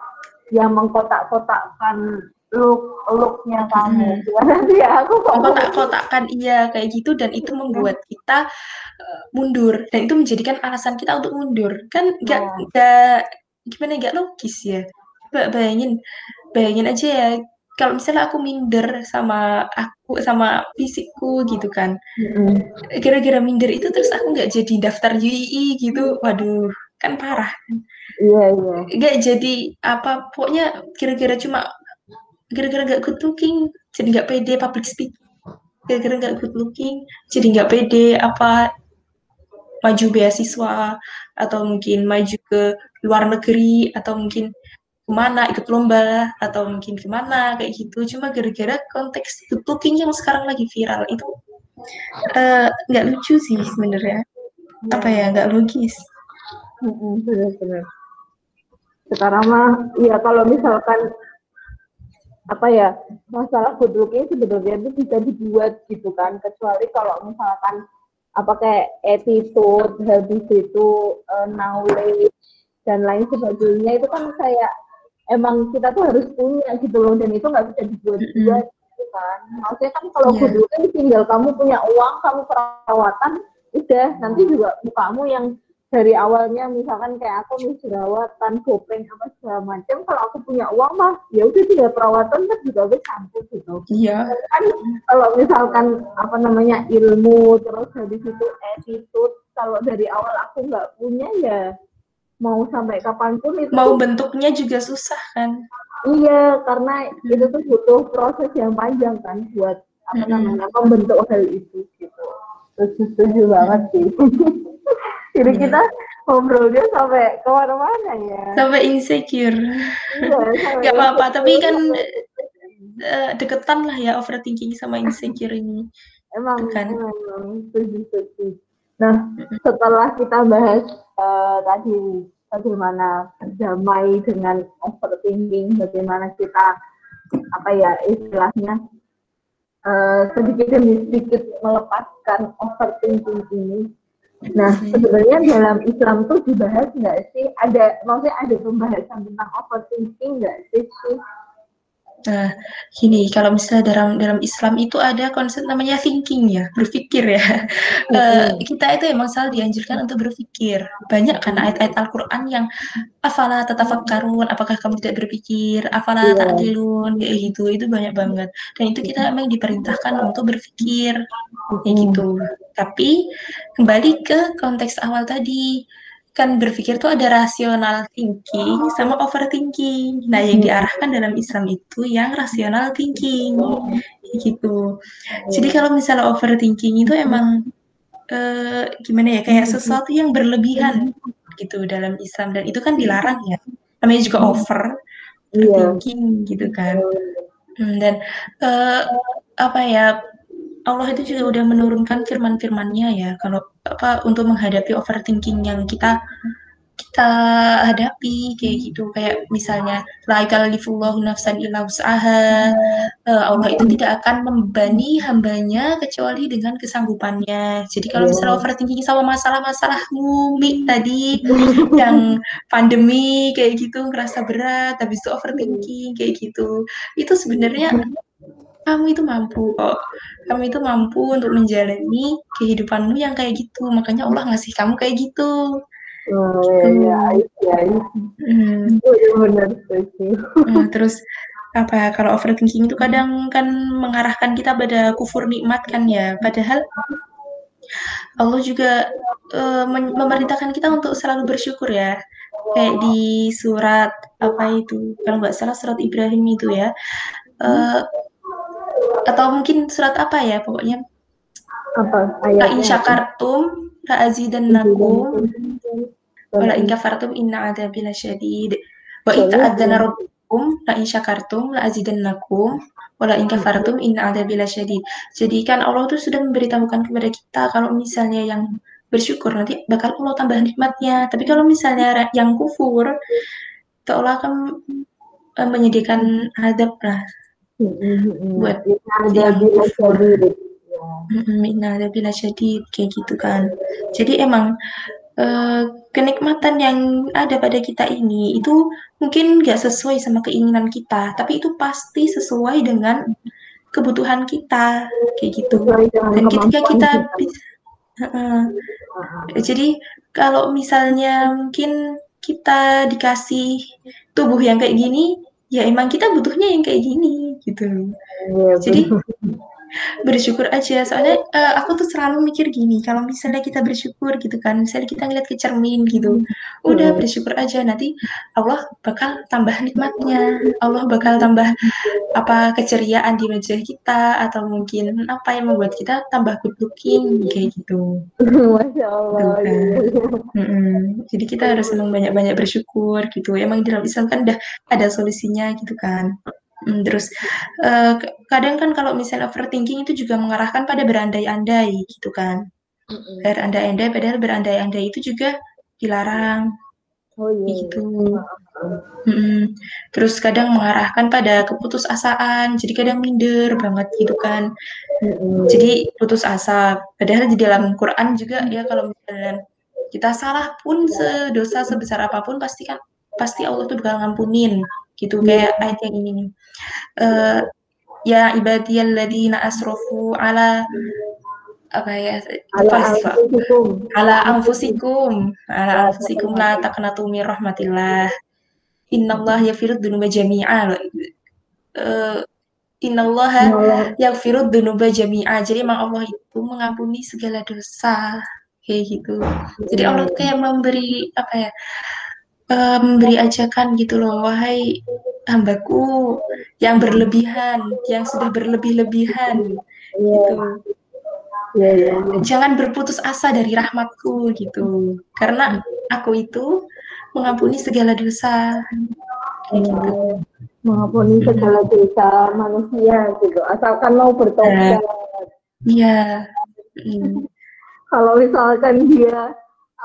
yang mengkotak-kotakkan look looknya kamu. Gimana sih? Ya aku kok kotak-kotakkan iya kayak gitu dan itu membuat kita uh, mundur. Dan itu menjadikan alasan kita untuk mundur. Kan nggak nah. nggak gimana nggak logis ya? Coba bayangin bayangin aja ya kalau misalnya aku minder sama aku sama fisikku gitu kan. Kira-kira minder itu terus aku nggak jadi daftar UII gitu. Waduh kan parah iya iya. Nggak jadi apa pokoknya kira-kira cuma kira-kira nggak good looking jadi nggak pede public speaking kira-kira nggak good looking jadi nggak pede apa maju beasiswa atau mungkin maju ke luar negeri atau mungkin ke mana ikut lomba atau mungkin ke mana kayak gitu. Cuma gara-gara konteks good looking yang sekarang lagi viral itu eh, nggak uh, lucu sih sebenarnya. Apa ya nggak logis. Benar-benar sekarang mah ya kalau misalkan apa ya masalah good looking sebenarnya itu bisa dibuat gitu kan. Kecuali kalau misalkan apa kayak attitude habis itu uh, knowledge dan lain sebagainya itu kan kayak emang kita tuh harus punya gitu loh dan itu nggak bisa dibuat-buat gitu kan. Maksudnya kan kalau yeah. dulu kan tinggal kamu punya uang kamu perawatan udah. Nanti juga kamu yang dari awalnya misalkan kayak aku nih jerawatan gopeng apa segala macam kalau aku punya uang mah ya udah tinggal perawatan kan juga bisa campur gitu. Iya. Yeah. kan kalau misalkan apa namanya ilmu terus habis itu attitude kalau dari awal aku nggak punya ya mau sampai kapan pun itu mau bentuknya juga susah kan? Iya karena itu tuh butuh proses yang panjang kan buat apa mm -hmm. namanya membentuk hal itu gitu. Terus setuju banget sih. Jadi yeah. kita ngobrolnya sampai ke mana-mana ya. Sampai insecure. Iya, nggak apa-apa tapi kan uh, deketan lah ya overthinking sama insecure ini. Emang kan? emang. Setuju setuju Nah, setelah kita bahas uh, tadi bagaimana berdamai dengan overthinking, bagaimana kita apa ya istilahnya uh, sedikit demi sedikit melepaskan overthinking ini. Nah, sebenarnya dalam Islam tuh dibahas nggak sih? Ada, maksudnya ada pembahasan tentang overthinking nggak sih? Nah, gini, kalau misalnya dalam dalam Islam itu ada konsep namanya thinking ya, berpikir ya. Mm-hmm. Uh, kita itu emang selalu dianjurkan untuk berpikir. Banyak kan ayat-ayat Al-Quran yang afala tatafakkarun, apakah kamu tidak berpikir, afala yeah. ta'dilun, kayak gitu. Itu banyak banget. Dan itu kita memang diperintahkan untuk berpikir, kayak gitu. Tapi kembali ke konteks awal tadi, kan berpikir tuh ada rasional thinking sama overthinking. Nah, yang diarahkan dalam Islam itu yang rasional thinking, gitu. Jadi kalau misalnya overthinking itu emang eh, gimana ya, kayak sesuatu yang berlebihan gitu dalam Islam dan itu kan dilarang ya. Namanya juga over iya. thinking gitu kan. Hmm, dan eh, apa ya Allah itu juga udah menurunkan firman-firmannya ya kalau apa untuk menghadapi overthinking yang kita kita hadapi kayak gitu. Kayak misalnya la yukallifullahu nafsan illa wus'aha. Uh, Allah itu tidak akan membebani hambanya kecuali dengan kesanggupannya. Jadi kalau misalnya overthinking sama masalah-masalah ngumi tadi yang pandemi kayak gitu ngerasa berat habis itu overthinking kayak gitu. Itu sebenarnya kamu itu mampu. Kok kamu itu mampu untuk menjalani kehidupanmu yang kayak gitu. Makanya Allah ngasih kamu kayak gitu. Oh, iya, iya, iya. Hmm. benar nah, terus apa kalau overthinking itu kadang kan mengarahkan kita pada kufur nikmat kan ya. Padahal Allah juga uh, memerintahkan kita untuk selalu bersyukur ya. Kayak di surat apa itu kalau nggak salah surat Ibrahim itu ya. Uh, atau mungkin surat apa ya pokoknya? Apa? Ayatnya in syakartum la azidannakum wala in kafartum inna adzabi lasyadid wa in ta'adzana rabbukum la in syakartum la azidannakum wala in kafartum inna adzabi lasyadid jadi kan Allah tuh sudah memberitahukan kepada kita kalau misalnya yang bersyukur nanti bakal Allah tambah nikmatnya. Tapi kalau misalnya yang kufur Allah akan eh, menyediakan adab lah buat ada bila syadid Minna ada bila syadid kayak gitu kan. Jadi emang uh, kenikmatan yang ada pada kita ini itu mungkin gak sesuai sama keinginan kita tapi itu pasti sesuai dengan kebutuhan kita kayak gitu. Dan ketika kita bisa uh, jadi kalau misalnya mungkin kita dikasih tubuh yang kayak gini ya emang kita butuhnya yang kayak gini gitu ya, jadi bersyukur aja. Soalnya uh, aku tuh selalu mikir gini kalau misalnya kita bersyukur gitu kan misalnya kita ngeliat ke cermin gitu udah bersyukur aja. Nanti Allah bakal tambah nikmatnya. Allah bakal tambah apa keceriaan di wajah kita atau mungkin apa yang membuat kita tambah good looking kayak gitu. Masya Allah. Gitu kan. jadi kita harus banyak-banyak bersyukur gitu. Emang dalam Islam kan udah ada solusinya gitu kan Hmm, terus uh, kadang kan kalau misalnya overthinking itu juga mengarahkan pada berandai-andai gitu kan. Mm-hmm. Berandai-andai padahal berandai-andai itu juga dilarang. Oh iya. Gitu. Mm-hmm. Terus kadang mengarahkan pada keputusasaan, jadi kadang minder banget gitu kan. Mm-hmm. Jadi putus asa. Padahal di dalam Quran juga ya kalau misalnya kita salah pun sedosa sebesar apa pun pasti kan pasti Allah tuh bakal ngampunin gitu kayak ayat yang ini nih uh, ya ibadiyalladzina asrofu ala apa ya ala anfusikum. Ala anfusikum. Ala anfusikum la taqnatu mir rahmatillah. Innallah yafirud dunuba jami'a uh, innallaha yafirud dunuba jami'a. Jadi emang Allah itu mengampuni segala dosa. Kayak gitu. Jadi Allah kayak memberi apa ya uh, memberi ajakan gitu loh, wahai hambaku yang berlebihan, yang sudah berlebih-lebihan, gitu. Yeah, yeah, yeah. Jangan berputus asa dari rahmatku gitu, karena aku itu mengampuni segala dosa. Gitu. Mengampuni segala dosa manusia gitu, asalkan mau bertobat. Iya. Yeah. Kalau misalkan dia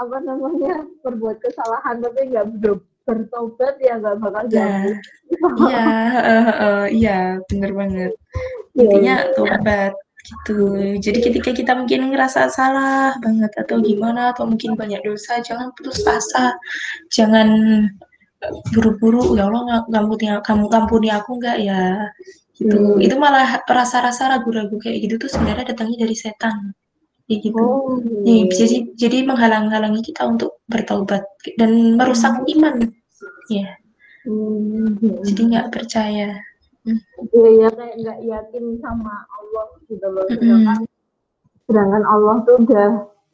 apa namanya berbuat kesalahan tapi nggak bertobat ya nggak bakal iya. jadi. Iya, iya, bener banget. Iya, Intinya yeah. tobat gitu. Jadi ketika kita mungkin ngerasa salah banget atau gimana atau mungkin banyak dosa, jangan putus asa, jangan buru-buru ya Allah ngampuni kamu ngampuni aku nggak ya gitu. Hmm. Itu malah rasa-rasa ragu-ragu kayak gitu tuh sebenarnya datangnya dari setan kayak gitu. Oh. Nih, jadi jadi menghalang-halangi kita untuk bertobat dan merusak hmm. iman. Ya. Hmm. Jadi nggak percaya. Hmm. Iya ya kayak nggak yakin sama Allah gitu loh. Sedangkan, hmm. sedangkan Allah tuh udah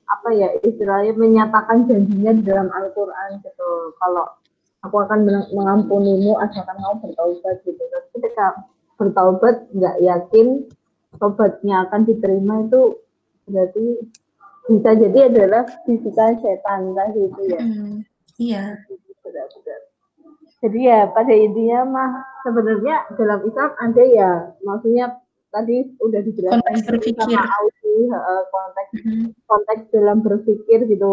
apa ya istilahnya menyatakan janjinya di dalam Al-Quran gitu. Kalau aku akan mengampunimu asalkan kamu bertaubat gitu. Tapi ketika bertaubat nggak yakin tobatnya akan diterima itu berarti bisa jadi adalah bisikan setan tadi itu ya. Mm, iya. Benar-benar. Jadi ya pada intinya mah sebenarnya dalam Islam ada ya maksudnya tadi udah dijelaskan konteks berpikir sama Audi, konteks mm. konteks dalam berpikir gitu.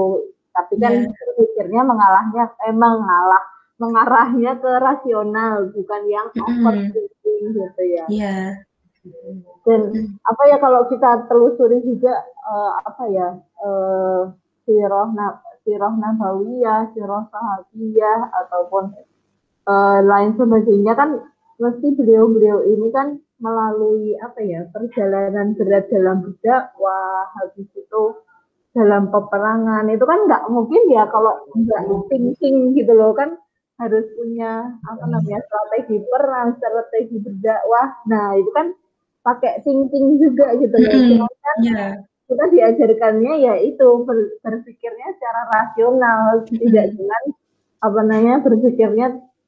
Tapi kan yeah. berpikirnya mengalahnya emang eh, mengalah mengarahnya ke rasional bukan yang overthinking mm. gitu ya. Iya. Yeah dan hmm. apa ya kalau kita telusuri juga uh, apa ya uh, sirah na sirah nabawiyah, sirah sahabiyah ataupun uh, lain sebagainya kan mesti beliau-beliau ini kan melalui apa ya perjalanan berat dalam wah habis itu dalam peperangan itu kan nggak mungkin ya kalau nggak thinking gitu loh kan harus punya apa namanya strategi perang strategi berdakwah nah itu kan pakai thinking juga gitu ya. Mm, kan yeah. kita diajarkannya ya itu ber, berpikirnya secara rasional, mm. tidak dengan apa namanya berpikirnya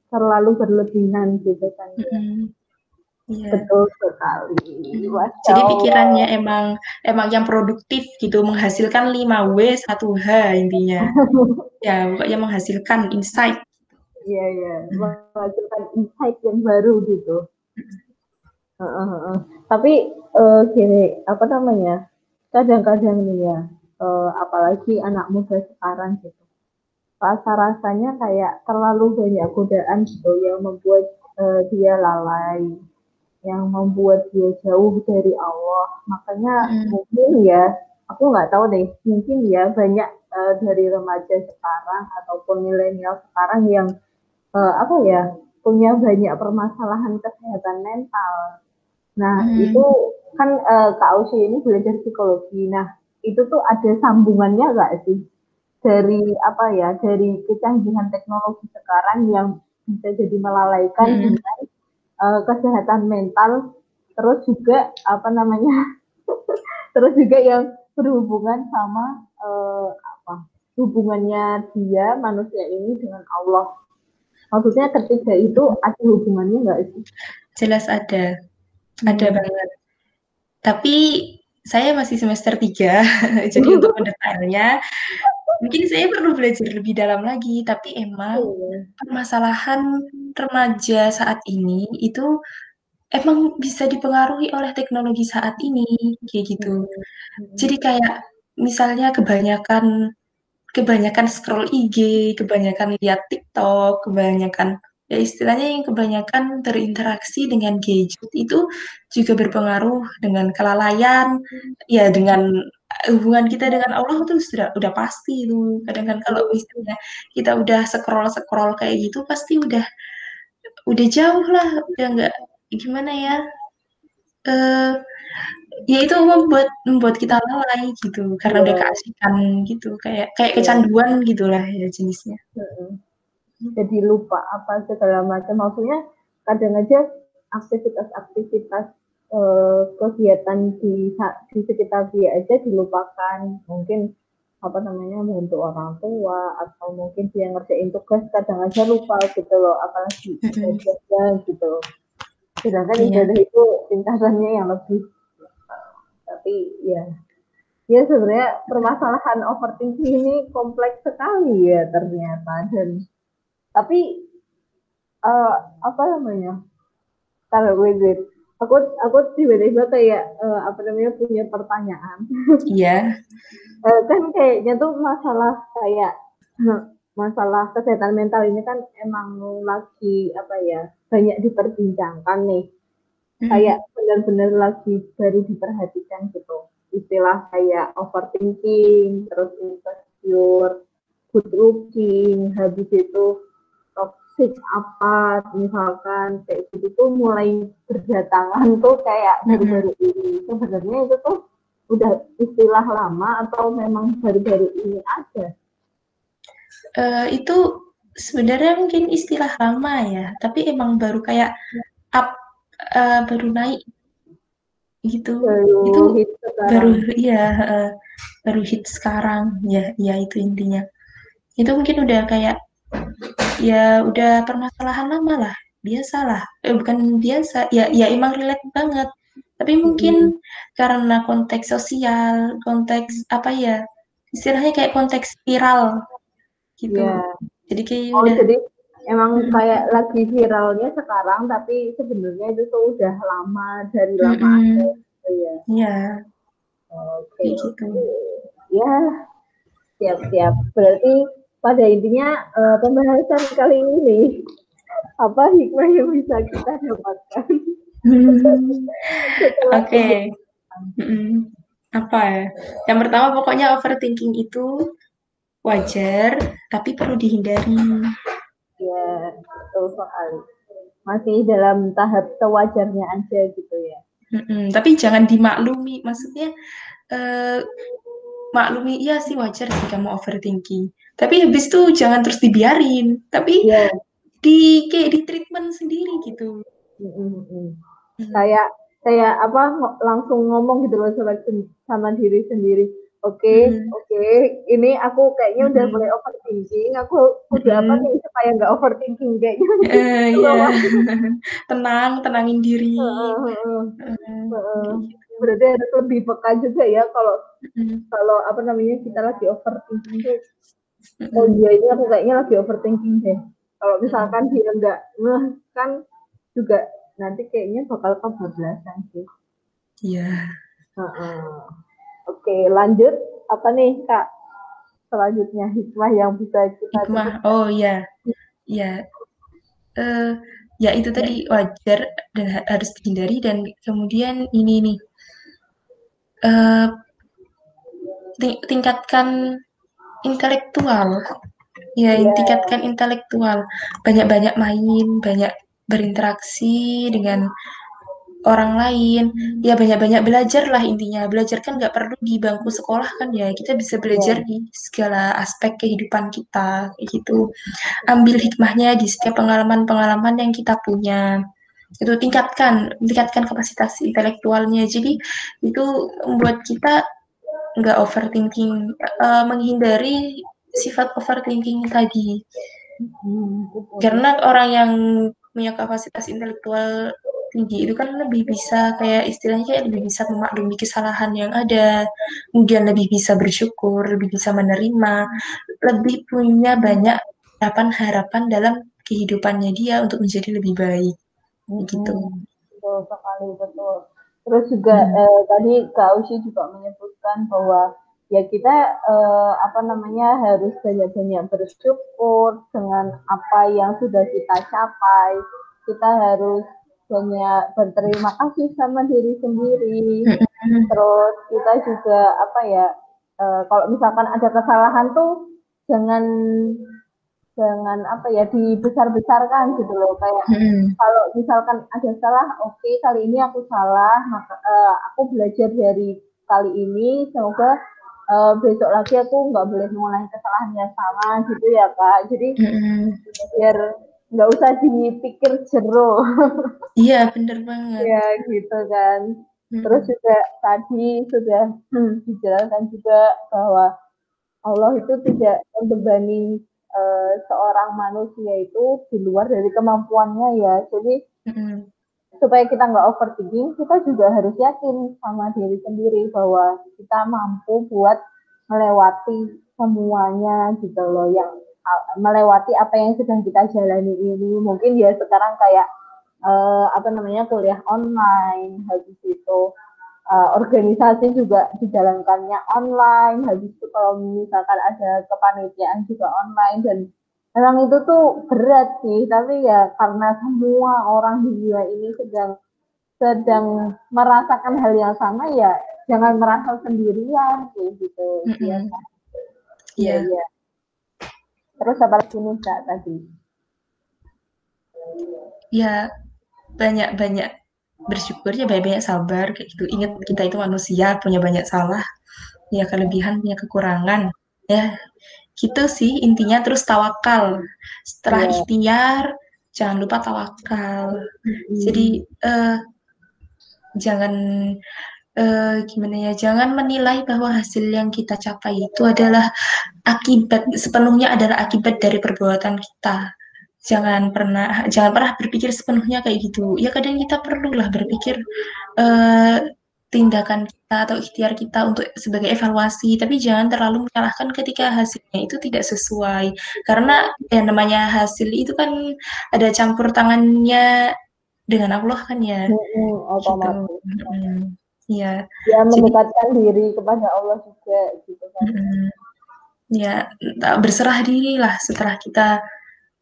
terlalu berlebihan gitu kan. Mm. Yeah. Betul sekali. Jadi pikirannya emang emang yang produktif gitu, menghasilkan 5W 1H intinya. ya, pokoknya menghasilkan insight. Iya, iya, menghasilkan insight yang baru gitu. Uh, uh, uh. Tapi uh, gini, apa namanya? Kadang-kadang nih ya, uh, apalagi anak muda sekarang gitu. Rasa rasanya kayak terlalu banyak godaan gitu yang membuat uh, dia lalai, yang membuat dia jauh dari Allah. Makanya hmm. mungkin ya, aku nggak tahu deh, mungkin ya banyak uh, dari remaja sekarang ataupun milenial sekarang yang uh, apa ya punya banyak permasalahan kesehatan mental Nah, hmm. itu kan uh, Kak Usi ini belajar psikologi. Nah, itu tuh ada sambungannya nggak sih? Dari apa ya? Dari kecanggihan teknologi sekarang yang bisa jadi melalaikan hmm. dengan uh, kesehatan mental terus juga apa namanya? Terus juga yang berhubungan sama uh, apa? Hubungannya dia manusia ini dengan Allah. Maksudnya ketiga itu ada hubungannya nggak sih? Jelas ada ada hmm. banget tapi saya masih semester tiga jadi untuk mendetailnya mungkin saya perlu belajar lebih dalam lagi tapi emang iya. permasalahan remaja saat ini itu emang bisa dipengaruhi oleh teknologi saat ini kayak gitu. Hmm. Jadi kayak misalnya kebanyakan kebanyakan scroll IG, kebanyakan lihat TikTok, kebanyakan ya istilahnya yang kebanyakan berinteraksi dengan gadget itu juga berpengaruh dengan kelalaian, ya dengan hubungan kita dengan Allah tuh sudah udah pasti itu. Kadang kan kalau misalnya kita udah scroll scroll kayak gitu pasti udah udah jauh lah, udah nggak gimana ya uh, ya itu membuat membuat kita lalai gitu karena udah keasikan gitu kayak kayak iya. kecanduan gitulah ya jenisnya jadi lupa apa segala macam. Maksudnya kadang aja aktivitas-aktivitas uh, kegiatan di di sekitar dia aja dilupakan. Mungkin apa namanya bantu orang tua atau mungkin dia ngerjain tugas kadang aja lupa gitu loh apalagi mm gitu sedangkan iya. ibadah itu tingkatannya yang lebih tapi ya ya sebenarnya permasalahan overthinking ini kompleks sekali ya ternyata. Dan tapi uh, apa namanya kalau gue aku aku tiba-tiba kayak uh, apa namanya punya pertanyaan iya yeah. uh, kan kayaknya tuh masalah kayak masalah kesehatan mental ini kan emang lagi apa ya banyak diperbincangkan nih hmm. kayak benar-benar lagi baru diperhatikan gitu istilah kayak overthinking terus insecure good looking habis itu toxic apa misalkan kayak gitu tuh mulai berdatangan tuh kayak baru-baru ini. Sebenarnya itu tuh udah istilah lama atau memang baru-baru ini ada? Uh, itu sebenarnya mungkin istilah lama ya, tapi emang baru kayak up uh, baru naik gitu. Baru itu hit baru iya uh, baru hit sekarang. Ya, ya itu intinya. Itu mungkin udah kayak ya udah permasalahan lama lah, biasa lah. Eh, bukan biasa, ya ya emang relate banget. Tapi mungkin hmm. karena konteks sosial, konteks apa ya? Istilahnya kayak konteks viral gitu. Ya. Jadi kayak oh, udah. jadi emang hmm. kayak lagi viralnya sekarang tapi sebenarnya itu tuh udah lama dari lama hmm. ada gitu ya. Iya. Oke. Okay. Gitu. Ya. Siap-siap. Berarti pada intinya uh, pembahasan kali ini apa hikmah yang bisa kita dapatkan? Oke. Okay. Apa ya? Yang pertama pokoknya overthinking itu wajar, tapi perlu dihindari. Ya, betul sekali. Masih dalam tahap sewajarnya aja gitu ya. Mm-mm, tapi jangan dimaklumi, maksudnya uh, maklumi iya sih wajar sih kamu overthinking. Tapi habis itu jangan terus dibiarin, tapi yeah. di kayak di treatment sendiri gitu. Mm. Kayak kayak apa langsung ngomong gitu loh sama, sama diri sendiri Oke, okay, hmm. oke. Okay. Ini aku kayaknya udah hmm. mulai overthinking. Aku udah hmm. apa nih supaya nggak overthinking kayaknya. Uh, yeah. Tenang, tenangin diri. Uh, uh, uh, uh. Berarti harus lebih peka juga ya kalau hmm. kalau apa namanya kita lagi overthinking tuh. Oh iya ini aku kayaknya lagi overthinking deh. Kalau misalkan dia nggak ngeh kan juga nanti kayaknya bakal kebablasan sih. Iya. Yeah. Uh -uh. Oke, lanjut apa nih Kak? Selanjutnya hikmah yang bisa kita Hikmah. Oh iya. Iya. Uh, ya itu tadi wajar dan harus dihindari dan kemudian ini nih uh, ting tingkatkan intelektual. Ya yeah. tingkatkan intelektual. Banyak-banyak main banyak berinteraksi dengan orang lain. Ya banyak-banyak belajar lah intinya. Belajar kan nggak perlu di bangku sekolah kan ya. Kita bisa belajar yeah. di segala aspek kehidupan kita gitu. Ambil hikmahnya di setiap pengalaman-pengalaman yang kita punya itu tingkatkan tingkatkan kapasitas intelektualnya. Jadi itu membuat kita nggak overthinking uh, menghindari sifat overthinking tadi. Hmm, karena orang yang punya kapasitas intelektual tinggi itu kan lebih bisa kayak istilahnya kayak lebih bisa memaklumi kesalahan yang ada, kemudian lebih bisa bersyukur, lebih bisa menerima, lebih punya banyak harapan-harapan dalam kehidupannya dia untuk menjadi lebih baik. Gitu. Hmm, betul sekali betul. Terus juga hmm. eh, tadi Kak Usi juga menyebutkan bahwa ya kita eh, apa namanya harus banyak-banyak bersyukur dengan apa yang sudah kita capai. Kita harus banyak berterima kasih sama diri sendiri. Terus kita juga apa ya uh, kalau misalkan ada kesalahan tuh jangan jangan apa ya dibesar-besarkan gitu loh kayak hmm. kalau misalkan ada salah oke okay, kali ini aku salah maka uh, aku belajar dari kali ini semoga uh, besok lagi aku nggak boleh mengulangi kesalahan yang sama gitu ya kak jadi hmm. biar nggak usah dipikir jero. Iya, bener banget. ya gitu kan. Hmm. Terus juga tadi sudah hmm, dijelaskan juga bahwa Allah itu tidak membebani uh, seorang manusia itu di luar dari kemampuannya ya. Jadi hmm. supaya kita nggak overthinking, kita juga harus yakin sama diri sendiri bahwa kita mampu buat melewati semuanya gitu loh yang melewati apa yang sedang kita jalani ini mungkin ya sekarang kayak uh, apa namanya kuliah online habis itu uh, organisasi juga dijalankannya online habis itu kalau misalkan ada kepanitiaan juga online dan memang itu tuh berat sih tapi ya karena semua orang di dunia ini sedang sedang merasakan hal yang sama ya jangan merasa sendirian kayak gitu mm -hmm. ya kan? Iya. Yeah. Yeah. Terus apa lagi nih Kak tadi? Ya banyak-banyak bersyukur ya banyak-banyak sabar kayak gitu. Ingat kita itu manusia punya banyak salah, ya kelebihan punya kekurangan. Ya gitu sih intinya terus tawakal. Setelah yeah. ikhtiar jangan lupa tawakal. Mm. Jadi uh, jangan uh, gimana ya jangan menilai bahwa hasil yang kita capai itu adalah akibat sepenuhnya adalah akibat dari perbuatan kita jangan pernah jangan pernah berpikir sepenuhnya kayak gitu. Ya kadang kita perlulah berpikir uh, tindakan kita atau ikhtiar kita untuk sebagai evaluasi. Tapi jangan terlalu menyalahkan ketika hasilnya itu tidak sesuai. Karena ya namanya hasil itu kan ada campur tangannya dengan Allah kan ya. Hmm, gitu. Iya. Ya mendekatkan Jadi, diri kepada Allah juga gitu kan. Mm, ya berserah dirilah setelah kita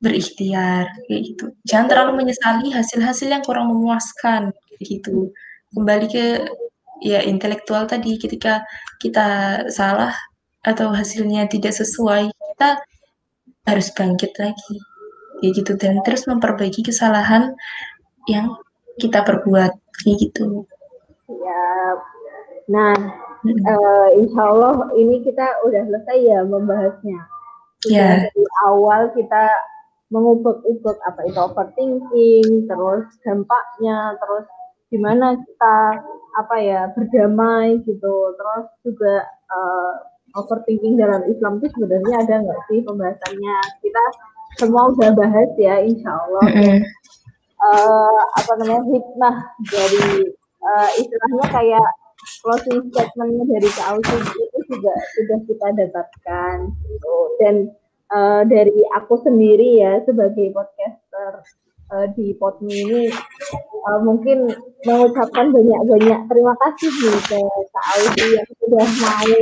berikhtiar kayak gitu. Jangan terlalu menyesali hasil-hasil yang kurang memuaskan gitu. Kembali ke ya intelektual tadi ketika kita salah atau hasilnya tidak sesuai, kita harus bangkit lagi kayak gitu dan terus memperbaiki kesalahan yang kita perbuat kayak gitu. Ya, nah, uh, insya Allah ini kita udah selesai ya membahasnya. Sudah yeah. dari awal kita mengubek-ubek apa itu overthinking, terus dampaknya, terus gimana kita apa ya berdamai gitu, terus juga uh, overthinking dalam Islam itu sebenarnya ada nggak sih pembahasannya? Kita semua udah bahas ya, insya Allah. Mm -hmm. uh, apa namanya hikmah dari uh, istilahnya kayak closing statementnya dari Kak itu juga sudah kita dapatkan gitu. dan uh, dari aku sendiri ya sebagai podcaster uh, di Podme ini uh, mungkin mengucapkan banyak-banyak terima kasih nih ke Kak Ausi yang sudah mau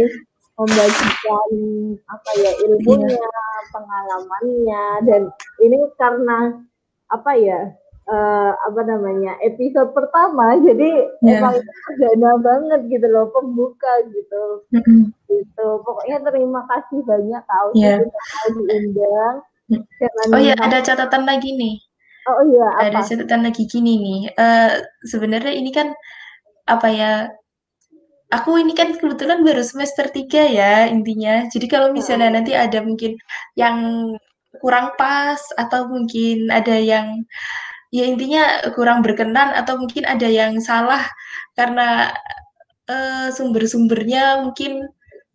membagikan apa ya ilmunya, pengalamannya dan ini karena apa ya uh, apa namanya episode pertama. Jadi yeah. emang perdana banget gitu loh pembuka gitu. Mm-hmm. gitu. Pokoknya terima kasih banyak tahu yeah. mau diundang. Oh iya ada catatan lagi nih. Oh iya apa? ada catatan lagi gini nih. Uh, sebenarnya ini kan apa ya aku ini kan kebetulan baru semester tiga ya intinya. Jadi kalau misalnya nanti ada mungkin yang kurang pas atau mungkin ada yang ya intinya kurang berkenan atau mungkin ada yang salah karena uh, sumber-sumbernya mungkin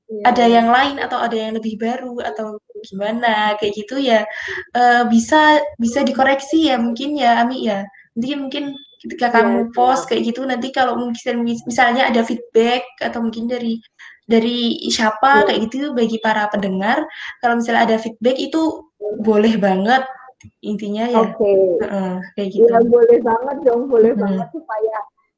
ya. ada yang lain atau ada yang lebih baru atau gimana kayak gitu ya uh, bisa bisa dikoreksi ya mungkin ya Ami ya nanti mungkin ketika ya, kamu iya. post kayak gitu nanti kalau mungkin misalnya ada feedback atau mungkin dari dari siapa ya. kayak gitu bagi para pendengar kalau misalnya ada feedback itu boleh banget intinya ya okay. uh, kayak gitu ya boleh banget dong boleh hmm. banget supaya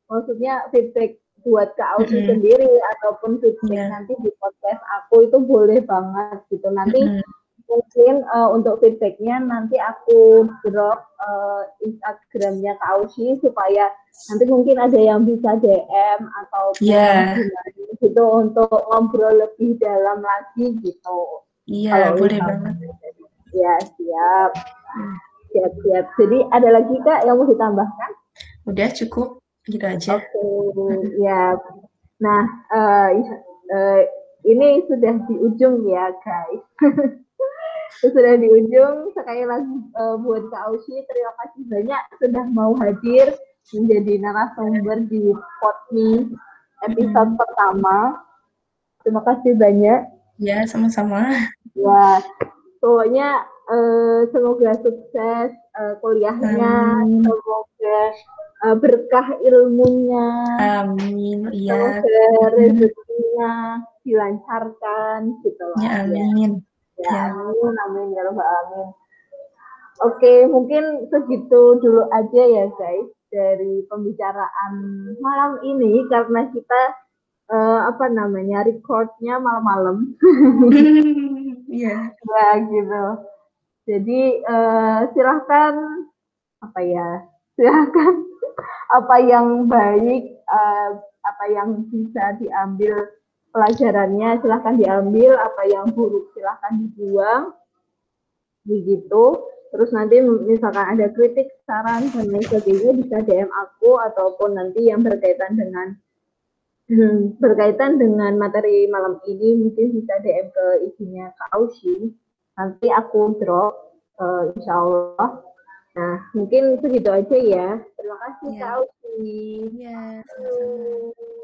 maksudnya feedback buat ke Ausi hmm. sendiri ataupun feedback yeah. nanti di podcast aku itu boleh banget gitu nanti hmm. mungkin uh, untuk feedbacknya nanti aku drop uh, Instagramnya ke Ausi supaya nanti mungkin ada yang bisa DM atau yeah. gitu untuk ngobrol lebih dalam lagi gitu iya yeah, boleh banget ya siap Siap-siap. Jadi ada lagi Kak yang mau ditambahkan? Udah cukup, gitu aja. Oke, okay, ya. Nah, uh, uh, ini sudah di ujung ya guys. sudah di ujung. Sekali lagi uh, buat Kak Ausi, terima kasih banyak sudah mau hadir menjadi narasumber di Podme episode hmm. pertama. Terima kasih banyak. Ya, sama-sama. Ya, pokoknya uh, semoga sukses uh, kuliahnya, Amin. semoga uh, berkah ilmunya. Amin. Iya. Semoga rezekinya dilancarkan gitu loh. Ya, amin. Ya, ya. amin, amin ya robbal alamin. Oke, mungkin segitu dulu aja ya guys dari pembicaraan malam ini karena kita uh, apa namanya recordnya malam-malam. Iya. -malam. ya gitu. Jadi uh, silahkan apa ya silahkan apa yang baik uh, apa yang bisa diambil pelajarannya silahkan diambil apa yang buruk silahkan dibuang. Begitu. Terus nanti misalkan ada kritik saran dan lain sebagainya bisa DM aku ataupun nanti yang berkaitan dengan berkaitan dengan materi malam ini mungkin bisa DM ke isinya Kak Ausi nanti aku drop uh, insya Allah. Nah, mungkin segitu aja ya. Terima kasih ya. Kak Uci. Ya, sama-sama.